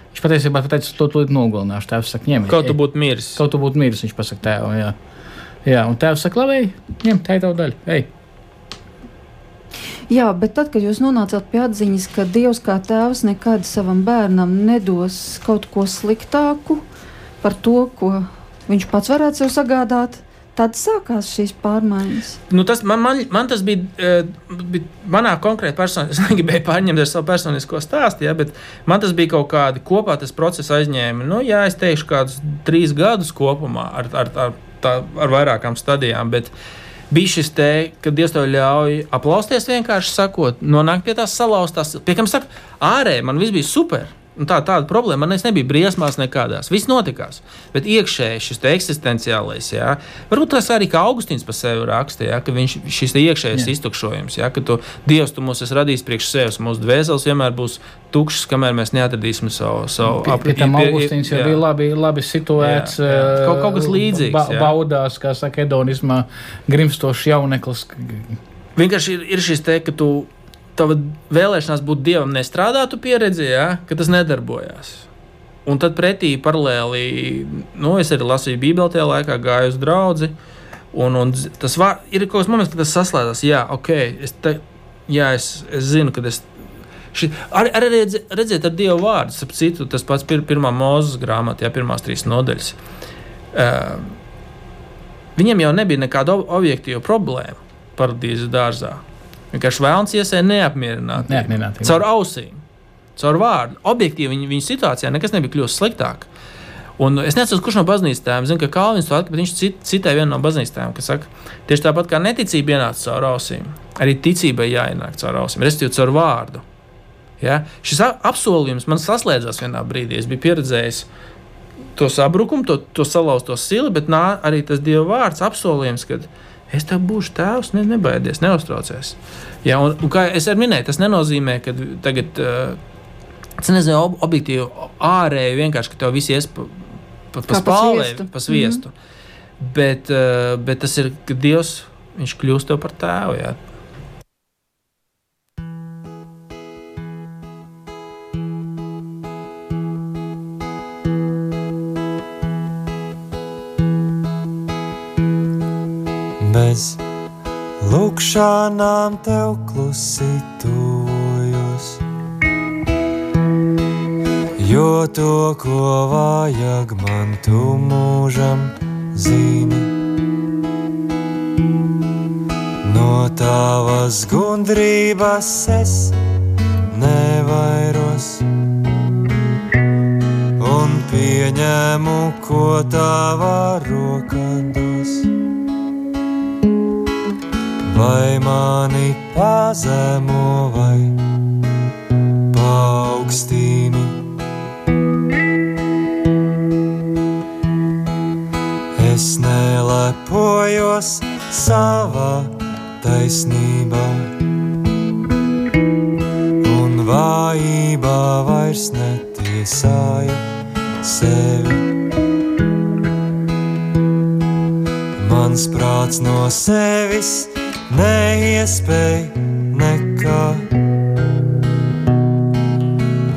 Viņš patiesībā pateica, to tūlīt nogalināšu. Tēvs saka, ņem. Kaut tu būtu miris. Kaut tu būtu miris, viņš pasaka tēvam, jā. Jā, un tēvs saka, labi, ņem tā tavu daļu. Ej. Jā, bet tad, kad jūs nonācāt pie atziņas, ka Dievs kā tēvs nekad savam bērnam nedos kaut ko sliktāku par to, ko viņš pats varētu sev sagādāt, tad sākās šīs pārmaiņas. Nu, tas, man, man, man tas bija, uh, bija manā konkrēti personīgi. Es negribēju pārņemt ar savu personisko stāstu, ja, bet man tas bija kaut kādi kopā tas process aizņēma. Nu, jā, es teikšu, kādus trīs gadus kopumā ar, ar, ar tā, ar vairākām stadijām. Bet bija šis te, ka Dievs tev ļauj aplausties, vienkārši sakot, nonākt pie tās salauztās. Pie kam saka, ārēji man viss bija super. Un tā, tāda problēma man nebija briesmās nekādās. Viss notikās. Bet iekšēji šis eksistenciālais, jā, varbūt tas arī kā Augustīns par sevi raksta, jā, ka viņš šis iekšējais jā. iztukšojums, jā, ka tu, Dievs tu mūs esi radījis priekš sevis, mūsu dvēseles vienmēr būs tukšas, kamēr mēs neatradīsim savu, savu apgabalu. Tam Augustīns jau bija labi, labi situēts. Jā, jā. Kaut, kaut kas līdzīgs. Ba baudās, kā saka, edonismā grimstošs jauneklis. Vienkārši ir, ir šis te, ka tu tava vēlēšanās būt dievam nestrādātu pieredzi, ja, ka tas nedarbojās. Un tad pretī paralēli, nu, es arī lasīju Bībeli tajā laikā, gāju uz draugu. Un, un tas var, ir kaut kāds moments, kad tas saslēdzas. Jā, ok, es, te, jā, es, es zinu, ka es. Ši, arī arī redz, redziet, ar Dievu vārdu, ap citu, tas pats pir, pirmā mūzes grāmatā, jā, pirmās trīs nodaļas. Uh, viņam jau nebija nekāda objektīva problēma paradīzes dārzā. Vienkārši vēlams iesēja neapmierinātību. Neapmierinātību. Caur ausīm, caur vārdu. Objektīvi viņa, viņa situācijā nekas nebija kļuvis sliktāk. Un es nezinu, kurš no baznīcas tēviem zina, ka Kalvins to atkal, bet viņš cit, citē vienu no baznīcas tēviem, kas saka, tieši tāpat kā neticība ienāca caur ausīm, arī ticībai jāienāk caur ausīm, respektīvi caur vārdu. Ja? Šis apsolījums man saslēdzās vienā brīdī. Es biju pieredzējis to sabrukumu, to, to salauzto sili, bet nā, arī tas Dieva vārds apsolījums, ka Es tev būšu tēvs, ne, nebaidies, neuztraucies. Jā, un, un kā es arī minēju, tas nenozīmē, ka tagad, uh, es nezinu, ob objektīvi ārēji vienkārši, ka tev viss ies pa, pa, pa spālē, pa sviestu. Mm -hmm. bet, uh, bet tas ir, ka Dievs, viņš kļūst tev par tēvu. Jā. Bez lūkšanām tev klusi tuvojos. Jo to, ko vajag man, tu mūžam zini. No tavas gudrības es nevairos un pieņemu, ko tavā rokā dos vai mani pazemo vai paaugstini. Es nelepojos savā taisnībā, un vājībā vairs netiesāju sevi. Mans prāts no sevis neiespēja nekā.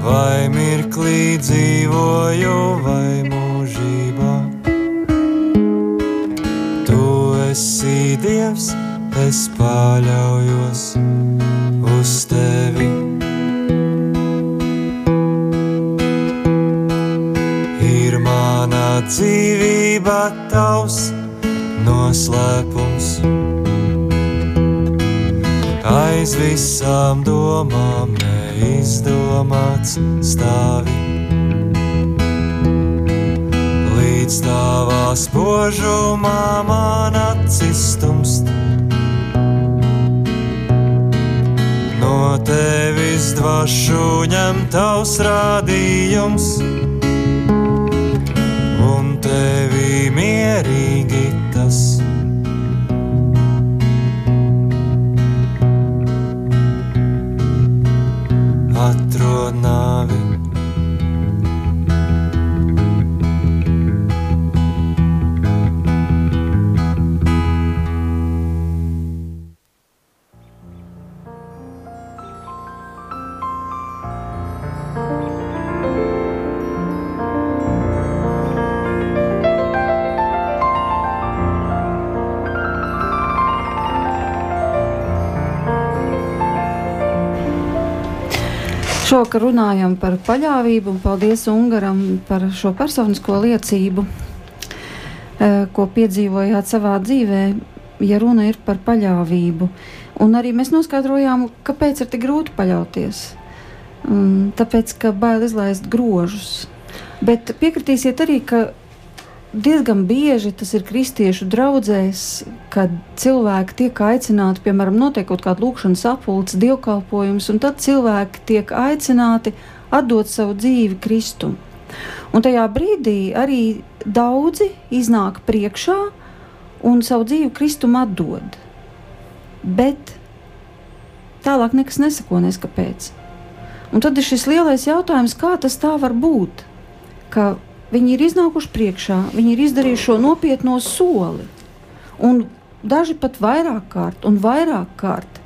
Vai mirklī dzīvoju, vai mūžībā. Tu esi Dievs, es paļaujos uz tevi. Ir mana dzīvība, tavs noslēpums. Aiz visām domām neizdomāts stāvi. Līdz tavā spožumā man acis tumst. No tevis dvašu ņem tavs rādījums, un tevi mierīgi Šovakar runājam par paļāvību un paldies Ungaram par šo personisko liecību, eh, ko piedzīvojāt savā dzīvē, ja runa ir par paļāvību. Un arī mēs noskaidrojām, kāpēc ir tik grūti paļauties. Mm, Tāpēc, ka bail izlaist grožus. Bet piekritīsiet arī, ka diezgan bieži tas ir kristiešu draudzēs, kad cilvēki tiek aicināti, piemēram, notiek kaut kāda lūkšanas apulces, dievkalpojums, un tad cilvēki tiek aicināti atdot savu dzīvi Kristum. Un tajā brīdī arī daudzi iznāk priekšā un savu dzīvi Kristum atdod. Bet tālāk nekas nesako, neskapēc. Un tad ir šis lielais jautājums, kā tas tā var būt, ka viņi ir iznākuši priekšā, viņi ir izdarījuši šo nopietno soli, un daži pat vairāk kārt un vairāk kārt.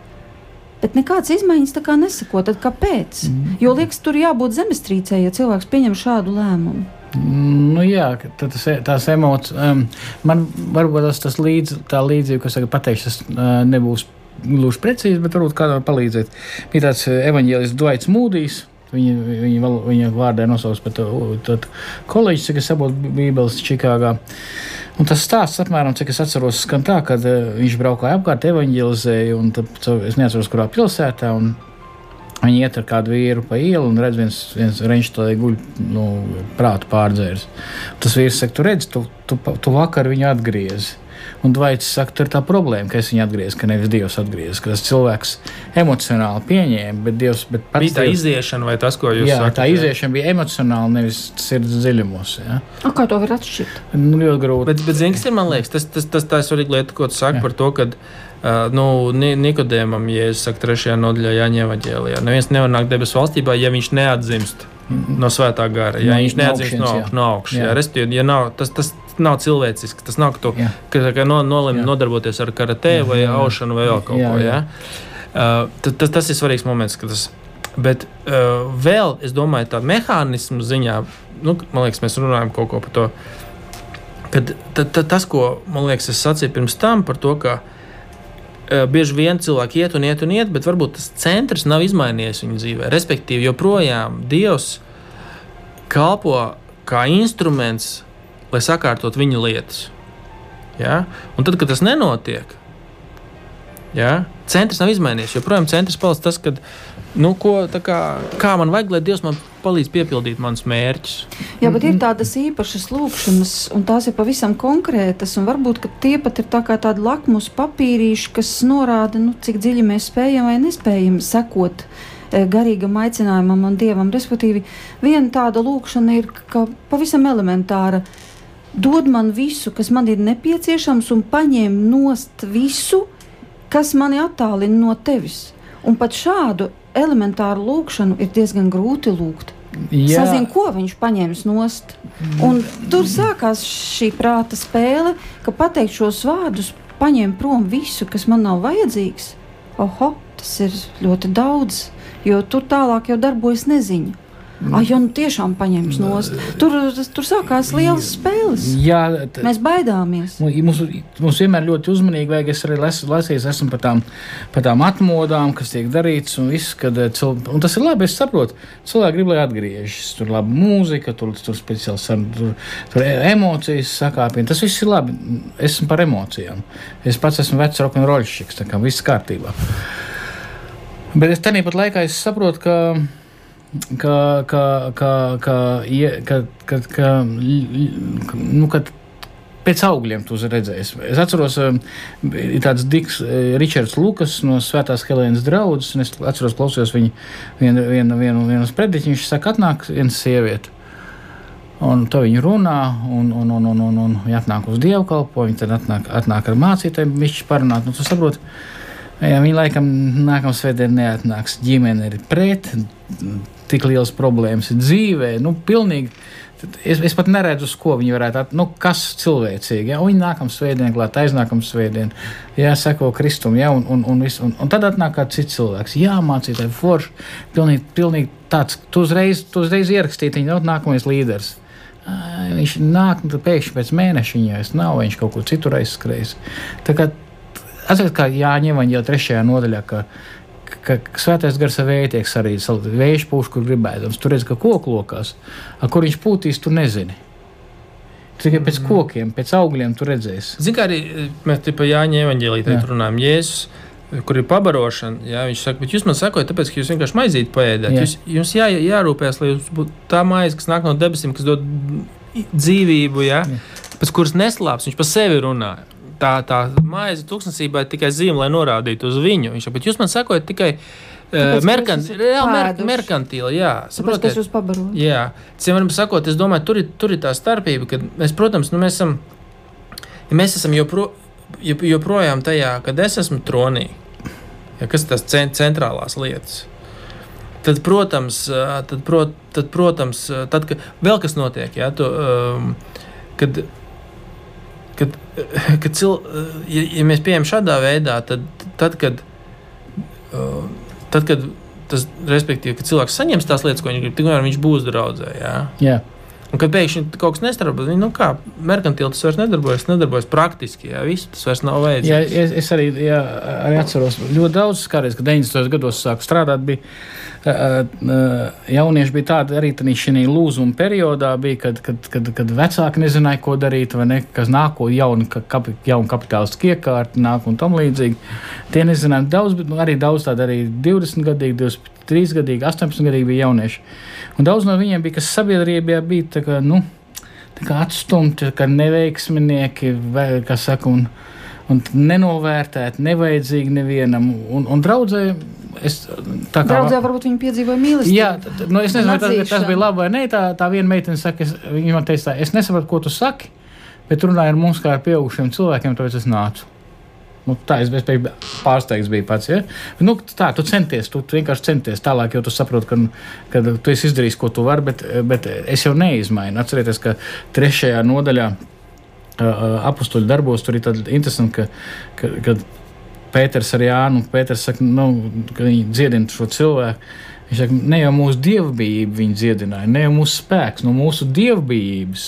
Bet nekādas izmaiņas tā kā nesako. Tad kāpēc? Mm. Jo liekas, tur jābūt zemestrīcē, ja cilvēks pieņem šādu lēmumu. Nu, jā, tas, tās emocijas, um, man varbūt tas, tas līdz, tā līdzība, kas tagad pateikšu, tas uh, nebūs gluži precīzi, bet varbūt kādam palīdzēt. Bija tāds evaņģēlis Dvaits Mūdijs. Viņa, viņa, val- viņa vārdā nosauc par to kolēģi, kas apgūst Bībeles Čikāgā. Un tas stāsts, apmēram, cik es atceros, skan tā, ka uh, viņš braukāja apkārt, evanģelizēja, un tad, es neatceros, kurā pilsētā. Viņi iet ar kādu vīru pa ielu un redz, viens, viens reņģis to guļ, nu, prātu pārdzērs. Tas vīrs saka, tu redz, tu, tu, tu vakar viņu atgriezi. Un Dvaits saka, tur ir tā problēma, ka es viņu atgriezu, ka nevis Dievs atgriezis. Ka tas cilvēks emocionāli pieņēma, bet Dievs bet pats Bija tā Dievs- iziešana, vai tas, ko jūs Jā, sakat? tā iziešana bija emocionāli, nevis sirds dziļumos. Ja? A, kā to var atšķirt? Nu, ļoti grūti. Bet, bet zini, kas ir man liekas, tas, tas, tas tā ir svarīga lieta, ko tu saki Jā. par to, ka uh, nu, Ni- Nikodēmam, ja es saku, trešajā nodaļā Jāņa evaņģēlijā, neviens nevar nākt debesu valstībā, ja viņš neatzimst no svētā gara, ja No- viņš no neatzimst no, augšienes, jā. augš- no augšas. Jā. Jā. Respektīvi, ja nav, tas, tas nav cilvēciski, tas nav, ka tu ka, kā no, nolemj Jā. nodarboties ar karatē Jā, vai jā, aušanu vai vēl kaut Jā, ko. jā. Uh, tas, tas, ir svarīgs moments. ka Tas, bet uh, vēl, es domāju, tā mehānismu ziņā, nu, man liekas, mēs runājam kaut ko par to. Kad, ta, ta, tas, ko man liekas, es sacīju pirms tam par to, ka uh, bieži vien cilvēki iet un iet un iet, bet varbūt tas centrs nav izmainījies viņu dzīvē. Respektīvi, joprojām Dievs kalpo kā instruments, lai sakārtot viņa lietas. Ja? Un tad, kad tas nenotiek, ja? centrs nav izmainījies. Joprojām centrs paliks tas, kad, nu, ko, tā kā, kā man vajag, lai Dievs man palīdz piepildīt manus mērķus. Jā, bet ir tādas īpašas lūkšanas, un tās ir pavisam konkrētas. un Varbūt ka tie pat ir tā tādi lakmus papīrīši, kas norāda, nu, cik dziļi mēs spējam vai nespējam sekot eh, garīgam aicinājumam un dievam. Respektīvi, viena tāda lūkšana ir pavisam elementāra. Dod man visu, kas man ir nepieciešams, un paņem nost visu, kas mani attālina no tevis. Un pat šādu elementāru lūkšanu ir diezgan grūti lūgt. Jā. sazina, ko viņš paņems nost. Un tur sākās šī prāta spēle, ka pateikt šos vārdus, paņem prom visu, kas man nav vajadzīgs. Oho, tas ir ļoti daudz, jo tur tālāk jau darbojas neziņa. Ai, jau nu tiešām paņems nost. Tur, tur sākās lielas spēles. Jā, t- Mēs baidāmies. Mu- Mums, mums vienmēr ļoti uzmanīgi vajag. Es arī las- lasījis, esmu par tām, par tām atmodām, kas tiek darītas. Un, viss, kad, eh, cil, un tas ir labi, es saprotu. Cilvēki grib, lai atgriežas. Tur laba mūzika, tur, tur speciāls sarun- tur, tur e- emocijas sakāpina. Tas viss ir labi. Esmu par emocijām. Es pats esmu vecs rokenroļšķiks, tā kā viss kārtībā. Bet es tāpat laikā es saprotu, ka ka, ka, ka, ka, ka, ka, ka, nu, ka pēc augļiem tu redzēsi. Es atceros, um, ir tāds Diks, eh, Ričards Lukas no Svētās Helēnas draugs, un es atceros, klausījos viņa vienu, vienu, vienu, vienu sprediķu. Viņš saka, atnāk viena sieviete. Un to viņi runā, un, un, un, un, un, un viņi atnāk uz dievkalpojumu, tad atnāk, atnāk ar mācītājiem, viņš parunāt. Nu, tu saproti, jā, viņi laikam nākamā svētdienā neatnāks. Ģimene ir pret, tik liels problēmas ir dzīvē. Nu, pilnīgi, es, es pat neredzu, uz ko viņi varētu atbildēt. Nu, kas cilvēcīgi, ja? un viņi nākamā svētdienā, klāt aiznākamā svētdienā, jā, seko kristum, jā, un, un, un, viss, un, un tad atnāk kāds cits cilvēks. Jā, mācītāji, forši, pilnīgi, pilnīgi tāds, tu uzreiz, tu uzreiz ierakstīji, viņa nav nākamais līderis. Viņš nāk, tad pēkšņi pēc mēneša viņa vairs nav, viņš kaut kur citur aizskrējis. Tā kā Atcerieties, kā Jāņa Evanģēlā trešajā nodaļā, ka, svētais gars ar vēju tiek sarīts, vējš pūš, kur gribēdams. Tur redz, ka koku lokās, ar kur viņš pūtīs, tu nezini. Tikai pēc Mhm. kokiem, pēc augļiem tu redzēsi. Kā arī eh, mēs te par Jāņa evanģēlīju Jā. runājam. Jēzus, eh, kur ir pabarošana, jā, viņš saka, bet jūs man sakojat, tāpēc, ka jūs vienkārši maizīti paēdat. Jā. Jūs, jums jā, jārūpēs, lai jums būtu tā maize, kas nāk no debesīm, kas dod dzīvību, jā, Jā. pēc kuras neslāps. Viņš par sevi runā. Tā, tā maize tūkstnesībā ir tikai zīme, lai norādītu uz viņu. Viņš bet jūs man sakojat tikai uh, ka merkant, reāli mer pēduši. merkantīli. Jā, Saprotiet, kas jūs pabarojat? Jā, citiem sakot, es domāju, tur ir, tur ir tā starpība, ka mēs, protams, nu, mēs esam, ja mēs esam jopro, jop, joprojām tajā, kad es esmu tronī, ja, kas ir tās cen, centrālās lietas. Tad, protams, tad, pro, tad, protams, tad, ka vēl kas notiek, ja, tu, um, kad, kad, kad cil, ja, ja mēs pieejam šādā veidā, tad, tad kad, tad, kad tas, respektīvi, kad cilvēks saņems tās lietas, ko viņš grib, tikmēr viņš būs draudzē. Jā. Jā. Un kad pēkšņi kaut kas nestrādā, nu kā merkantīli tas vairs nedarbojas, nedarbojas praktiski. Jā, viss tas vairs nav Jā, vajadzīgs. es, es arī, jā, arī atceros, ļoti daudz skāries, kad 90. gados sāku strādāt. Bija, uh, uh, jaunieši bija tādi arī šajā lūzuma periodā, bija, kad, kad, kad, kad vecāki nezināja, ko darīt, vai ne, kas nāko jauni, ka, kapi, jauni kapitālisti iekārti nāk un tam līdzīgi. Tie nezināja daudz, bet nu, arī daudz tādu arī 20 gadīgi, 23 gadīgi, 18 gadīgi bija jaunieši. Un daudz no viņiem bija, kas sabiedrībā bija tā kā, nu, tā kā atstumti, kā neveiksminieki, vai, kas saka, un, un nenovērtēti, nevajadzīgi nevienam. Un, un draudzē, es tā kā. Draudzē varbūt viņi piedzīvoja mīlestību. Jā, t- nu es nezinu, tas, tas bija labi vai nē. Tā, tā viena meitene saka, es, viņa man teica, tā, es nesaprotu, ko tu saki, bet runāji ar mums kā ar pieaugušiem cilvēkiem, tāpēc es nācu. Nu, tā es biju pārsteigts, bija pats. Ja? Nu, tā, tu centies, tu, tu vienkārši centies. Tālāk jau tu saproti, ka, ka tu esi izdarījis, ko tu vari, bet, bet es jau neizmainu. Atcerieties, ka trešajā nodaļā apakstuļu darbos tur ir tāda interesanta, ka, ka, ka Pēters ar Jānu, Pēters saka, nu, ka viņi dziedina šo cilvēku. Viņš saka, ne jau mūsu dievbijība viņa dziedināja, ne jau mūsu spēks, no mūsu dievbijības,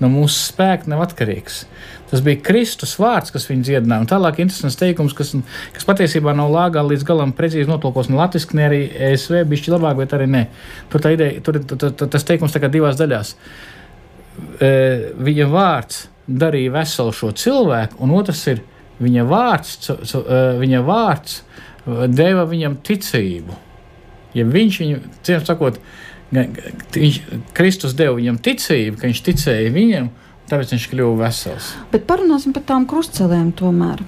no mūsu spēka nav atkarīgs. Tas bija Kristus vārds, kas viņu dziedināja. Un tālāk interesants teikums, kas, kas patiesībā nav lāgā līdz galam precīzi notulkos ne latviešu, ne arī ESV, bišķi labāk, bet arī ne. Tur ideja, tur tas teikums tā kā divās daļās. E, Viņa vārds darīja veselu šo cilvēku, un otrs ir viņa vārds, e, viņa vārds e, deva viņam ticību. Ja viņš viņu, ciems sakot, viņš, Kristus deva viņam ticību, ka viņš ticēja viņam, tāpēc viņš kļuva vesels. Bet parunāsim par tām krustcelēm tomēr.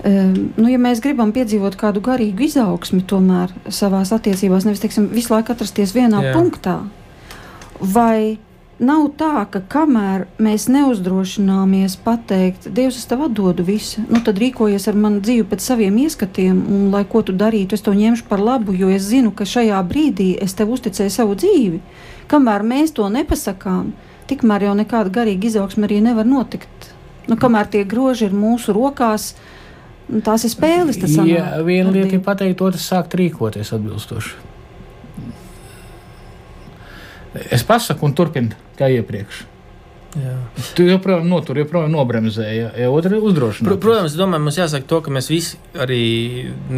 Um, nu, ja mēs gribam piedzīvot kādu garīgu izaugsmi, tomēr savā attiecībās, nevis teiksim, visu laiku atrasties vienā Jā. Punktā, vai nav tā, ka kamēr mēs neuzdrošināmies pateikt, Dievs, es tev atdodu visu, nu tad rīkojies ar manu dzīvi pēc saviem ieskatiem, un lai ko tu darītu, es to ņemšu par labu, jo es zinu, ka šajā brīdī es tev uzticēju savu dzīvi. Kamēr mēs to nepasakām, tikmēr jau nekāda garīga izaugsme arī nevar notikt. Nu, kamēr tie groži ir mūsu rokās, tās ir spēles. tas. Jā, viena lieta ir pateikt, otrs sākt rīkoties atbilstoši. Es pasaku un turpinu kā iepriekš. Jā. Tu joprojām notur, joprojām nobremzēji, ja, otrs ir uzdrošināts. protams, es domāju, mums jāsaka to, ka mēs visi, arī,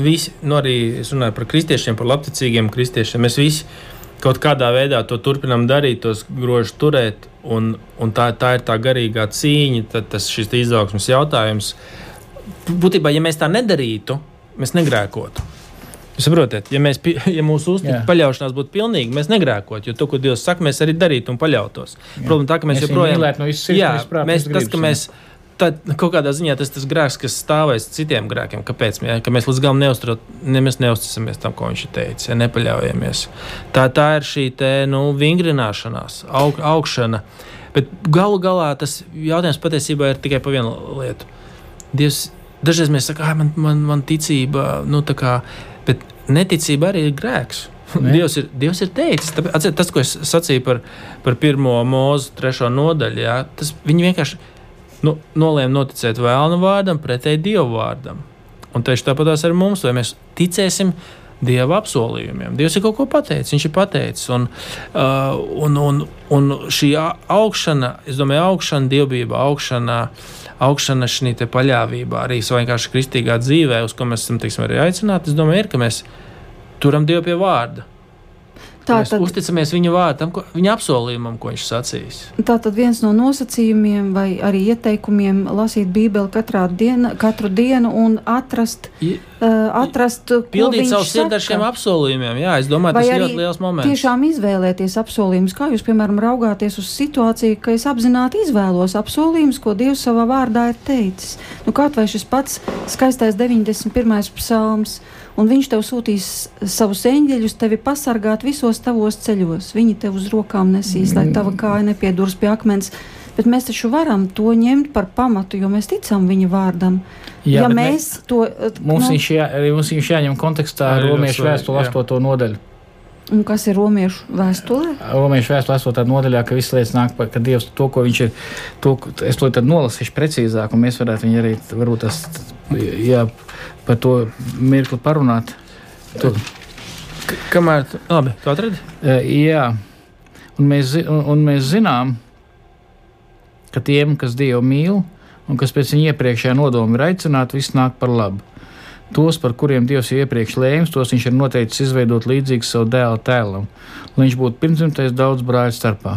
visi nu arī es runāju par kristiešiem, par labticīgiem kristiešiem, mēs visi kaut kādā veidā to turpinām darīt, tos grožus turēt, un, un tā, tā ir tā garīgā cīņa, tad tas šis izaugsmas jautājums. Būtībā, ja mēs tā nedarītu, mēs negrēkotu. Jūs saprotat, ja, mēs, ja mūsu uzticība Jā. paļaušanās būtu pilnīga, mēs negrēkotu, jo to, ko Dievs saka, mēs arī darītu un paļautos. Problēma tā, ka mēs, Mēs joprojām no sirds, Jā, prāta, mēs, tas, ka mēs tad, kaut kādā ziņā tas tas grēks, kas stāvēs citiem grēkiem. Kāpēc? Ja, ka mēs līdz galam ne, neusticamies tam, ko viņš ir teicis, ja nepaļaujamies. Tā, tā ir šī te, nu, vingrināšanās, aug, augšana. Bet galu galā tas jautājums patiesībā ir tikai par vienu lietu. Dievs, dažreiz mēs sakām, man, man, man ticība, nu, tā kā, neticība arī ir grēks. Ne. Dievs ir, Dievs ir teicis, tāpēc, atcer, tas, ko es sacīju par, par pirmo mūzu, trešo nodaļu, jā, tas viņi vienkārši nu, nolēma noticēt vēlnu vārdam, pretēji dievu vārdam. Un tieši tāpat ar mums, vai mēs ticēsim dieva apsolījumiem. Dievs ir kaut ko pateicis, viņš ir pateicis. Un, uh, un, un, un šī augšana, es domāju, augšana, dievbijība, augšana, augšana šī paļāvība arī vienkārši kristīgā dzīvē, uz ko mēs esam teiksim, arī aicināti, es domāju, ir, ka mēs turam Dievu pie vārda. Mēs tad, uzticamies viņa vārdam, ko- viņa apsolījumam, ko viņš sacīs. tā tad viens no nosacījumiem vai arī ieteikumiem lasīt Bībeli diena, katru dienu un atrast, I- uh, atrast Pildīt savu sirdi ar šiem apsolījumiem. Jā, es domāju, Vai tas ir ļoti liels moments. Tiešām izvēlēties apsolījumus, kā jūs, piemēram, raugāties uz situāciju, ka es apzināti izvēlos apsolījumus, ko Dievs savā vārdā ir teicis. Nu, kaut vai šis pats skaistais 91. psalms, un viņš tev sūtīs savus eņģeļus, tevi pasargāt visos tavos ceļos. Viņi tev uz rokām nesīs, lai tava kāja nepiedurs pie akmens. Bet mēs taču varam to ņemt par pamatu, jo mēs ticam viņa vārdam. Jā, ja mēs to Mums, nu, viņš jā, arī mums viņš jāņem kontekstā ar Romiešu vēstuli jā. 8. nodaļu. un kas ir romiešu vēstulē, Romiešu vēstule 8. nodaļā, ka visas lietas nāk par, ka Dievs to, ko viņš ir, to, es to tad nolasīšu precīzāk, un mēs varētu viņu arī, varbūt tas, jā, par to mirkli parunāt. Tur. K- Kamēr tu, labi, tu atradi? E, Jā, un mēs, un, un mēs zinām, ka tiem, kas Dievu mīl un kas pēc viņa iepriekšējā nodoma ir aicināti, viss nāk par labu. Tos, par kuriem Dievs jau iepriekš lēms, tos viņš ir noteicis izveidot līdzīgus savu dēlu tēlam, lai viņš būtu pirmsimtais daudz brāļu starpā.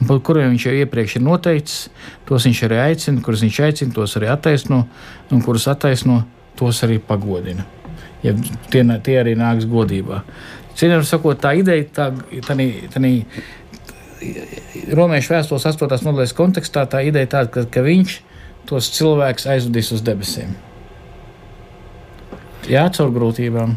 Un par kuriem viņš jau iepriekš ir noteicis, tos viņš arī aicina, kurus viņš aicina, tos arī attaisno, un kurus attaisno, tos arī pagodina. Ja tie, tie arī nāks godībā. Cienījamā sakot, tā ideja, tā, tā, tā Romiešu vēstules 8. nodaļas kontekstā, tā ideja tāda, ka, ka viņš tos cilvēkus aizvedīs uz debesīm. Jā, caur grūtībām,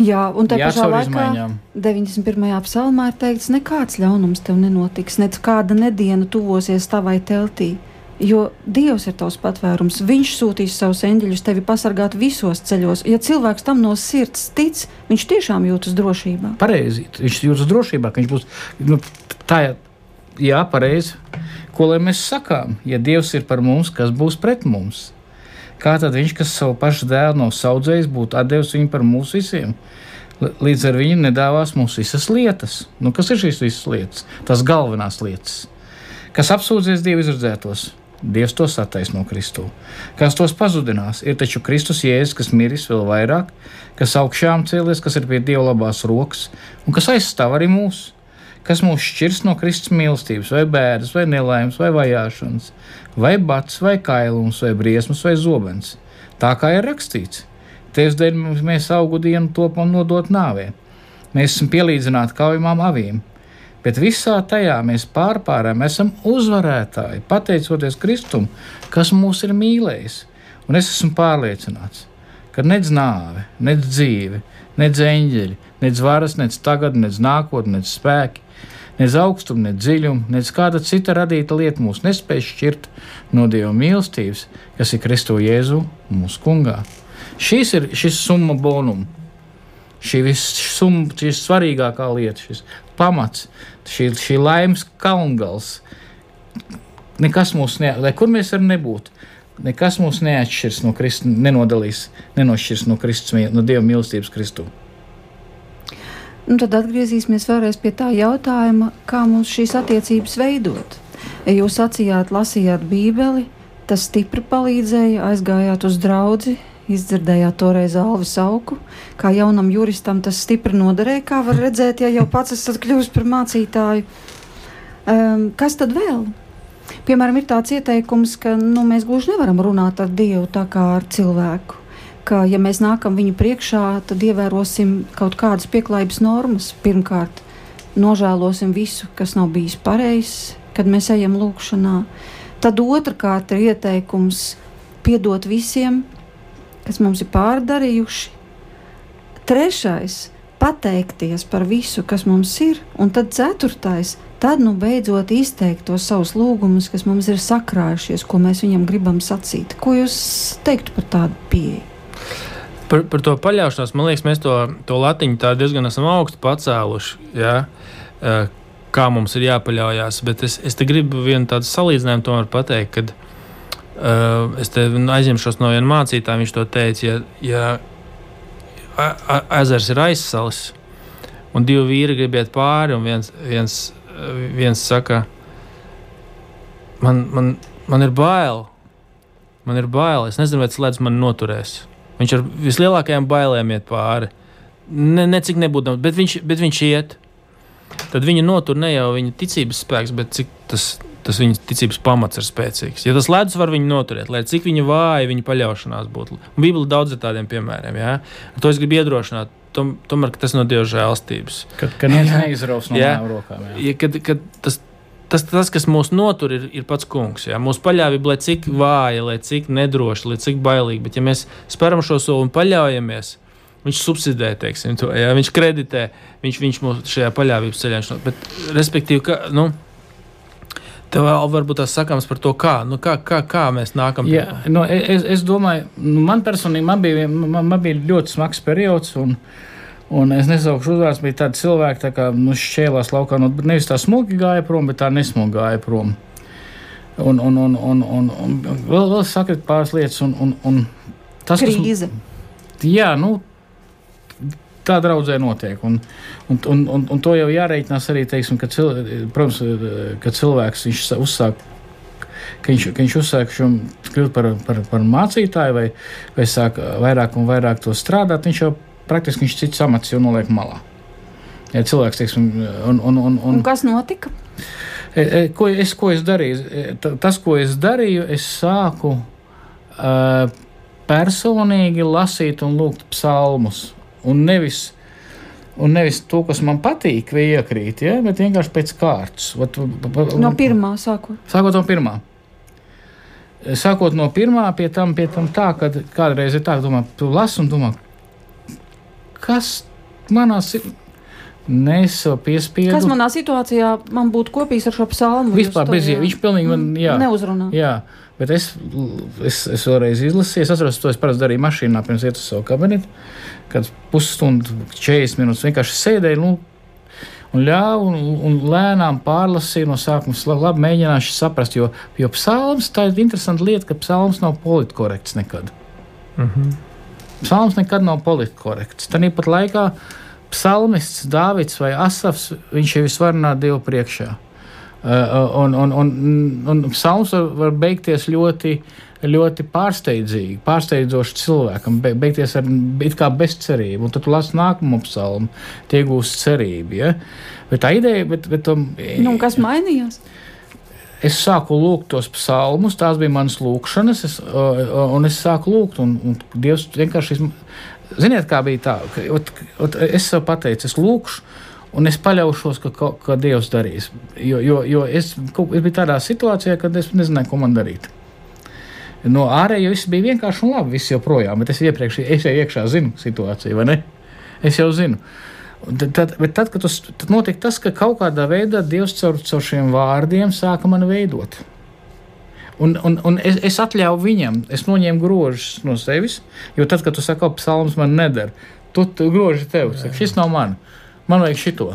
Jā, un tā pašā laikā izmaiņām. 91. psalmā ir teikts, nekāds ļaunums tev nenotiks, ne kāda nediena tuvosies tavai teltī. Jo Dievs ir tavs patvērums. Viņš sūtīs savus eņģeļus tevi pasargāt visos ceļos. Ja cilvēks tam no sirds tic, viņš tiešām jūtas drošībā. Pareizi, viņš jūtas drošībā, ka viņš būs nu, tā, jā, pareizi. Ko lai mēs sakām, ja Dievs ir par mums, kas būs pret mums? Kā tad viņš, kas savu pašu dēlu nav audzējis, būtu devis viņu par mums visiem? Līdz ar viņu nedāvās mums visas lietas. Nu, kas ir šīs visas lietas? Tas galvenās lietas. Kas apsūdzēs Dievu izredzētos? Dievs tos attaisno Kristu. Kas tos pazudinās? Ir taču Kristus Jēzus, kas miris vēl vairāk, kas augšām cēlies, kas ir pie Dieva labās rokas un kas aizstāv arī mūs. Kas mūs šķirs no Kristus mīlestības, vai bēdas, vai nelaimes, vai vajāšanas, vai bats, vai kailums, vai briesmas, vai zobens. Tā kā ir rakstīts, Tevis dēļ mēs augu dienu topam nodot nāvē. Mēs esam pielīdzināti kaujamām avīm, bet visā tajā mēs pārpārām esam uzvarētāji, pateicoties Kristum, kas mūs ir mīlējis. Un es esmu pārliecināts, ka nedz nāve, nedz dzīve, nedz eņģeļi, nedz varas, nedz tagad, nedz nākotnē, nedz spēki, Nec augstumu, nec dziļumu, nec kāda cita radīta lieta mūs nespēj šķirt no Dieva mīlestības, kas ir Kristo Jēzu mūsu kungā. Šis ir šis summa bonum. Šī ir svarīgākā lieta, šis pamats, šī, šī laimes kalngals. Nekas mūs ne, lai kur mēs varam nebūt, nekas mūs neatšķirs no Kristus, nenodalīs, nenošķirs no Kristus, no Dieva mīlestības Kristu. Nu, tad atgriezīsimies vēlreiz pie tā jautājuma, kā mums šīs attiecības veidot. Jūs sacījāt, lasījāt Bībeli, tas stipri palīdzēja, aizgājāt uz draugu, izdzirdējāt toreiz Alvis Auku. Kā jaunam juristam tas stipri noderēja, kā var redzēt, ja jau pats esat kļuvis par mācītāju. Um, kas tad vēl? Piemēram, ir tāds ieteikums, ka nu, mēs gluži nevaram runāt ar Dievu tā kā ar cilvēku. Ka, ja mēs nākam viņu priekšā, tad ievērosim kaut kādas pieklājības normas. Pirmkārt, nožēlosim visu, kas nav bijis pareizs, kad mēs ejam lūkšanā. Tad otrkārt ir ieteikums piedot visiem, kas mums ir pārdarījuši. Trešais - pateikties par visu, kas mums ir. Un tad ceturtais tad nu beidzot izteikt tos savus lūgumus, kas mums ir sakrājušies, ko mēs viņam gribam sacīt. Ko jūs teiktu par tādu pieeju? Par, par to paļaušanos, man liekas, mēs to, to latiņu diezgan esam augstu pacēluši. Ja? Eh, kā mums ir jāpaļaujas, bet es, es te gribu vienu tādu salīdzinājumu pateikt, kad uh, es te aizņemšos no viena mācītāja, viņš to teica, ja, ja ezers ir aizsalis un divi vīri grib iet pāri, un viens, viens viens saka, man, man, man ir bail. Man ir bail. Es nezinu, vai tas ledus man noturēs. Viņš ar vislielākajām bailēm iet pāri. Ne, ne cik nebūtu, bet viņš, bet viņš iet. Tad viņa notur ne jau viņa ticības spēks, bet cik tas, tas viņas ticības pamats ir spēcīgs. Ja tas ledus var viņu noturēt, lai cik viņa vāja, viņa paļaušanās būtu. Bībeli daudz ir tādiem piemēriem. Ja? Ar to es gribu iedrošināt tom, tomēr tas no Dieva žēlstības. Kad, kad neizraus no jā, rokām. Jā. Ja, kad, kad tas, tas, tas, kas mūs notur, ir, ir pats kungs. Jā. Mūsu paļāvība, lai cik vāja, lai cik nedroša, lai cik bailīga, bet ja mēs speram šo soli un paļaujamies, viņš subsidē, teiksim, to, jā, viņš kreditē, viņš, viņš mūs šajā paļāvības ceļā. Bet, respektīvi, ka, nu, Tev vēl varbūt tas sakāms par to, kā, nu, kā, kā, kā mēs nākam pie tā. Nu, es, es domāju, nu, man personīgi man bija, man, man bija ļoti smags periods. Un, Un es nesaukšu uzvārds, bija tādi cilvēki, tā kā nu, šķēlās laukā. Nu, nevis tā smuki gāja prom, bet tā nesmuki gāja prom. Un, un, un, un, un, un vēl, vēl sakot pāris lietas. Un, un, un tas, Krīze. Kas, jā, nu, tā draudzē notiek. Un, un, un, un, un to jau jāreikinās arī, teiksim, ka, cil, protams, ka cilvēks uzsāk. Ka viņš, ka viņš uzsāk šo kļūt par, par, par mācītāju, vai, vai sāk vairāk un vairāk to strādāt, viņš jau praktiski viņš cits amats jau noliek malā. Ja cilvēks, teiksim, un, un, un, un, un kas notika? E, e, ko es, ko es darīju? E, tas, ko es darīju, es sāku uh, personīgi lasīt un lūgt psalmus un nevis. Un nevis to, kas man patīk, vai iekrīt, ja, bet vienkārši pēc kārtas. Ot, no pirmā sākot. Sākot no pirmā. Sākot no pirmā, pie tam, pie tam tā, ka kādreiz ir tā, ka domā, tu lasi un domā, kas manā situācijā. Nesapiespiedu. Kas manā situācijā man būtu kopīgs ar šo psalmu? Vispār bez jēgas. Viņš pilnīgi man, jā. Neuzrunā. Jā. Bet es, es, es vēlreiz izlasīju, es atceros, to es parasti darīju mašīnā pirms iet uz savu kabinetu, kad pusstundu, 40 minūtes vienkārši sēdēju nu, un ļāvu un, un lēnām pārlasīju no sākuma. Labi, mēģināšu saprast, jo, jo psalms tā ir interesanta lieta, ka psalms nav politkorekts nekad. Mm -hmm. Psalms nekad nav politkorekts. Tāpat laikā psalmists Dāvids vai Asafs, viņš ir visvarenā Dieva priekšā. Uh, un, un, un, un psalms var, var beigties ļoti, ļoti pārsteidzīgi, pārsteidzoši cilvēkam, be, beigties ar bezcerību. Un tad tu lasi nākamo psalmu, tie gūst cerību. Ja? Bet tā ideja, bet, bet um, nu, kas mainījās? Es sāku lūgt tos psalmus, tās bija manas lūkšanas, es, un es sāku lūgt, un, un Dievs vienkārši. Ziniet, kā bija tā, ka ot, ot, es sev pateicu, es lūkšu, un es paļaušos, ka, ka, ka Dievs darīs. Jo, jo, jo es, es biju tādā situācijā, kad es nezināju, ko man darīt. No ārēja viss bija vienkārši un labi, viss joprojām, bet es iepriekš, es jau iekšā zinu situāciju, vai ne? Es jau zinu. Tad, tad, bet tad, kad tas tad notika tas, ka kaut kādā veidā Dievs caur, caur šiem vārdiem sāka mani veidot. Un, un, un es, es atļauju viņam, es noņēmu grožus no sevis, jo tad, kad tu saki, ka psalms man nedara, tu, tu groži tev, saki, šis nav man, man vajag šito.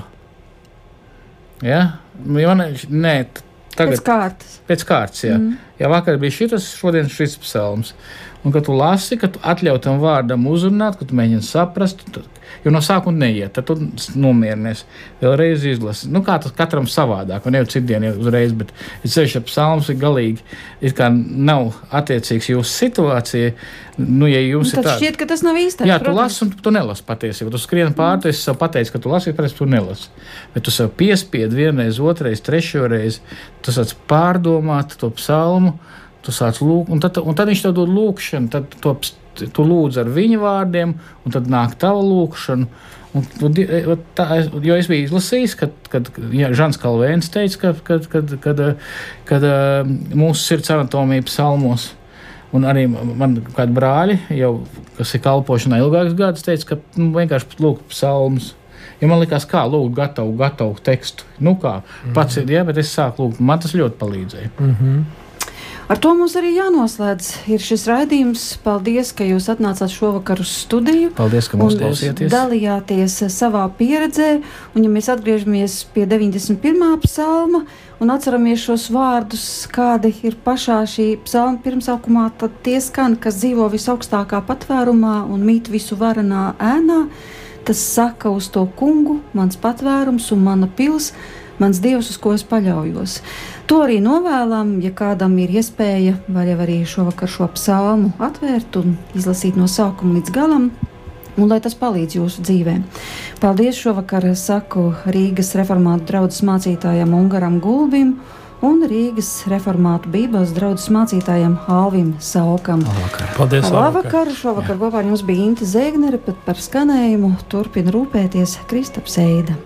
Ja? Man, nē, tagad Pēc kārtas. pēc kārtas. Jā, mm. jā vakar bija šis, šodien šis psalms. Un, kad tu lasi, ka tu atļauj tam vārdam uzrunāt, ka tu mēģini saprast, tad, jo no sākuma neiet, tad tu nomierinies. Vēlreiz izlasi. Nu, kā tas katram savādāk, un jau citdien jau uzreiz, bet es ceļš ap psalms ir galīgi, it kā nav attiecīgs jūsu situācijai. Nu, ja jums ir tad tāds, šķiet, ka tas nav īstais. Jā, tu protams. lasi, un tu, tu nelasi patiesībā. Tu skrieni pāri, tu esi sev pateicis, ka tu lasi, bet tu nelasi. Bet tu sev piespiedi vienreiz, otrreiz, trešoreiz. Tu sāc pārdomāt to psalmu, tu sāc lūgt, un tad, un tad viņš tev dod lūgšanu. Tad to, tu lūdz ar viņa vārdiem, un tad nāk tava lūgšana. Un, di- e, tā, jo es biju izlasījis, kad, kad ja, Žants Kalvēns teica, ka kad, kad, kad, kad, kad mūsu sirds anatomija psalmos. Un arī man kādi brāļi, jau, kas ir kalpošanā ilgākus gadus, teica, ka nu, vienkārši lūgt psalmus. Ja man liekas, kā lūgt gatavu, gatavu tekstu. Nu, kā pats ir, ja, bet es sāku lūgt, man tas ļoti palīdzēja. Ar to mums arī jānoslēdz. Ir šis raidījums. Paldies, ka jūs atnācāt šovakar uz studiju. Paldies, ka mūs un klausījāties. dalījāties savā pieredzē. Un, ja mēs atgriežamies pie 91. psalma un atceramies šos vārdus, kādi ir pašā šī psalma pirmsākumā, tad tie skan, kas dzīvo visaugstākā patvērumā un mīt visu varenā ēnā. Tas saka uz to kungu, mans patvērums un mana pils, mans dievs, uz ko es paļaujos. To arī novēlam, ja kādam ir iespēja, var jau arī šovakar šo psalmu atvērt un izlasīt no sākuma līdz galam. Un lai tas palīdz jūsu dzīvē. Paldies šovakar saku Rīgas reformātu draugu mācītājam Ungaram Gulbim un Rīgas reformātu Bībeles draugu mācītājam Alvim Saukam. Paldies! Labvakar! Šovakar kopā ar jums bija Inte Zēgnere, bet par skanējumu turpina rūpēties Kristaps Eida.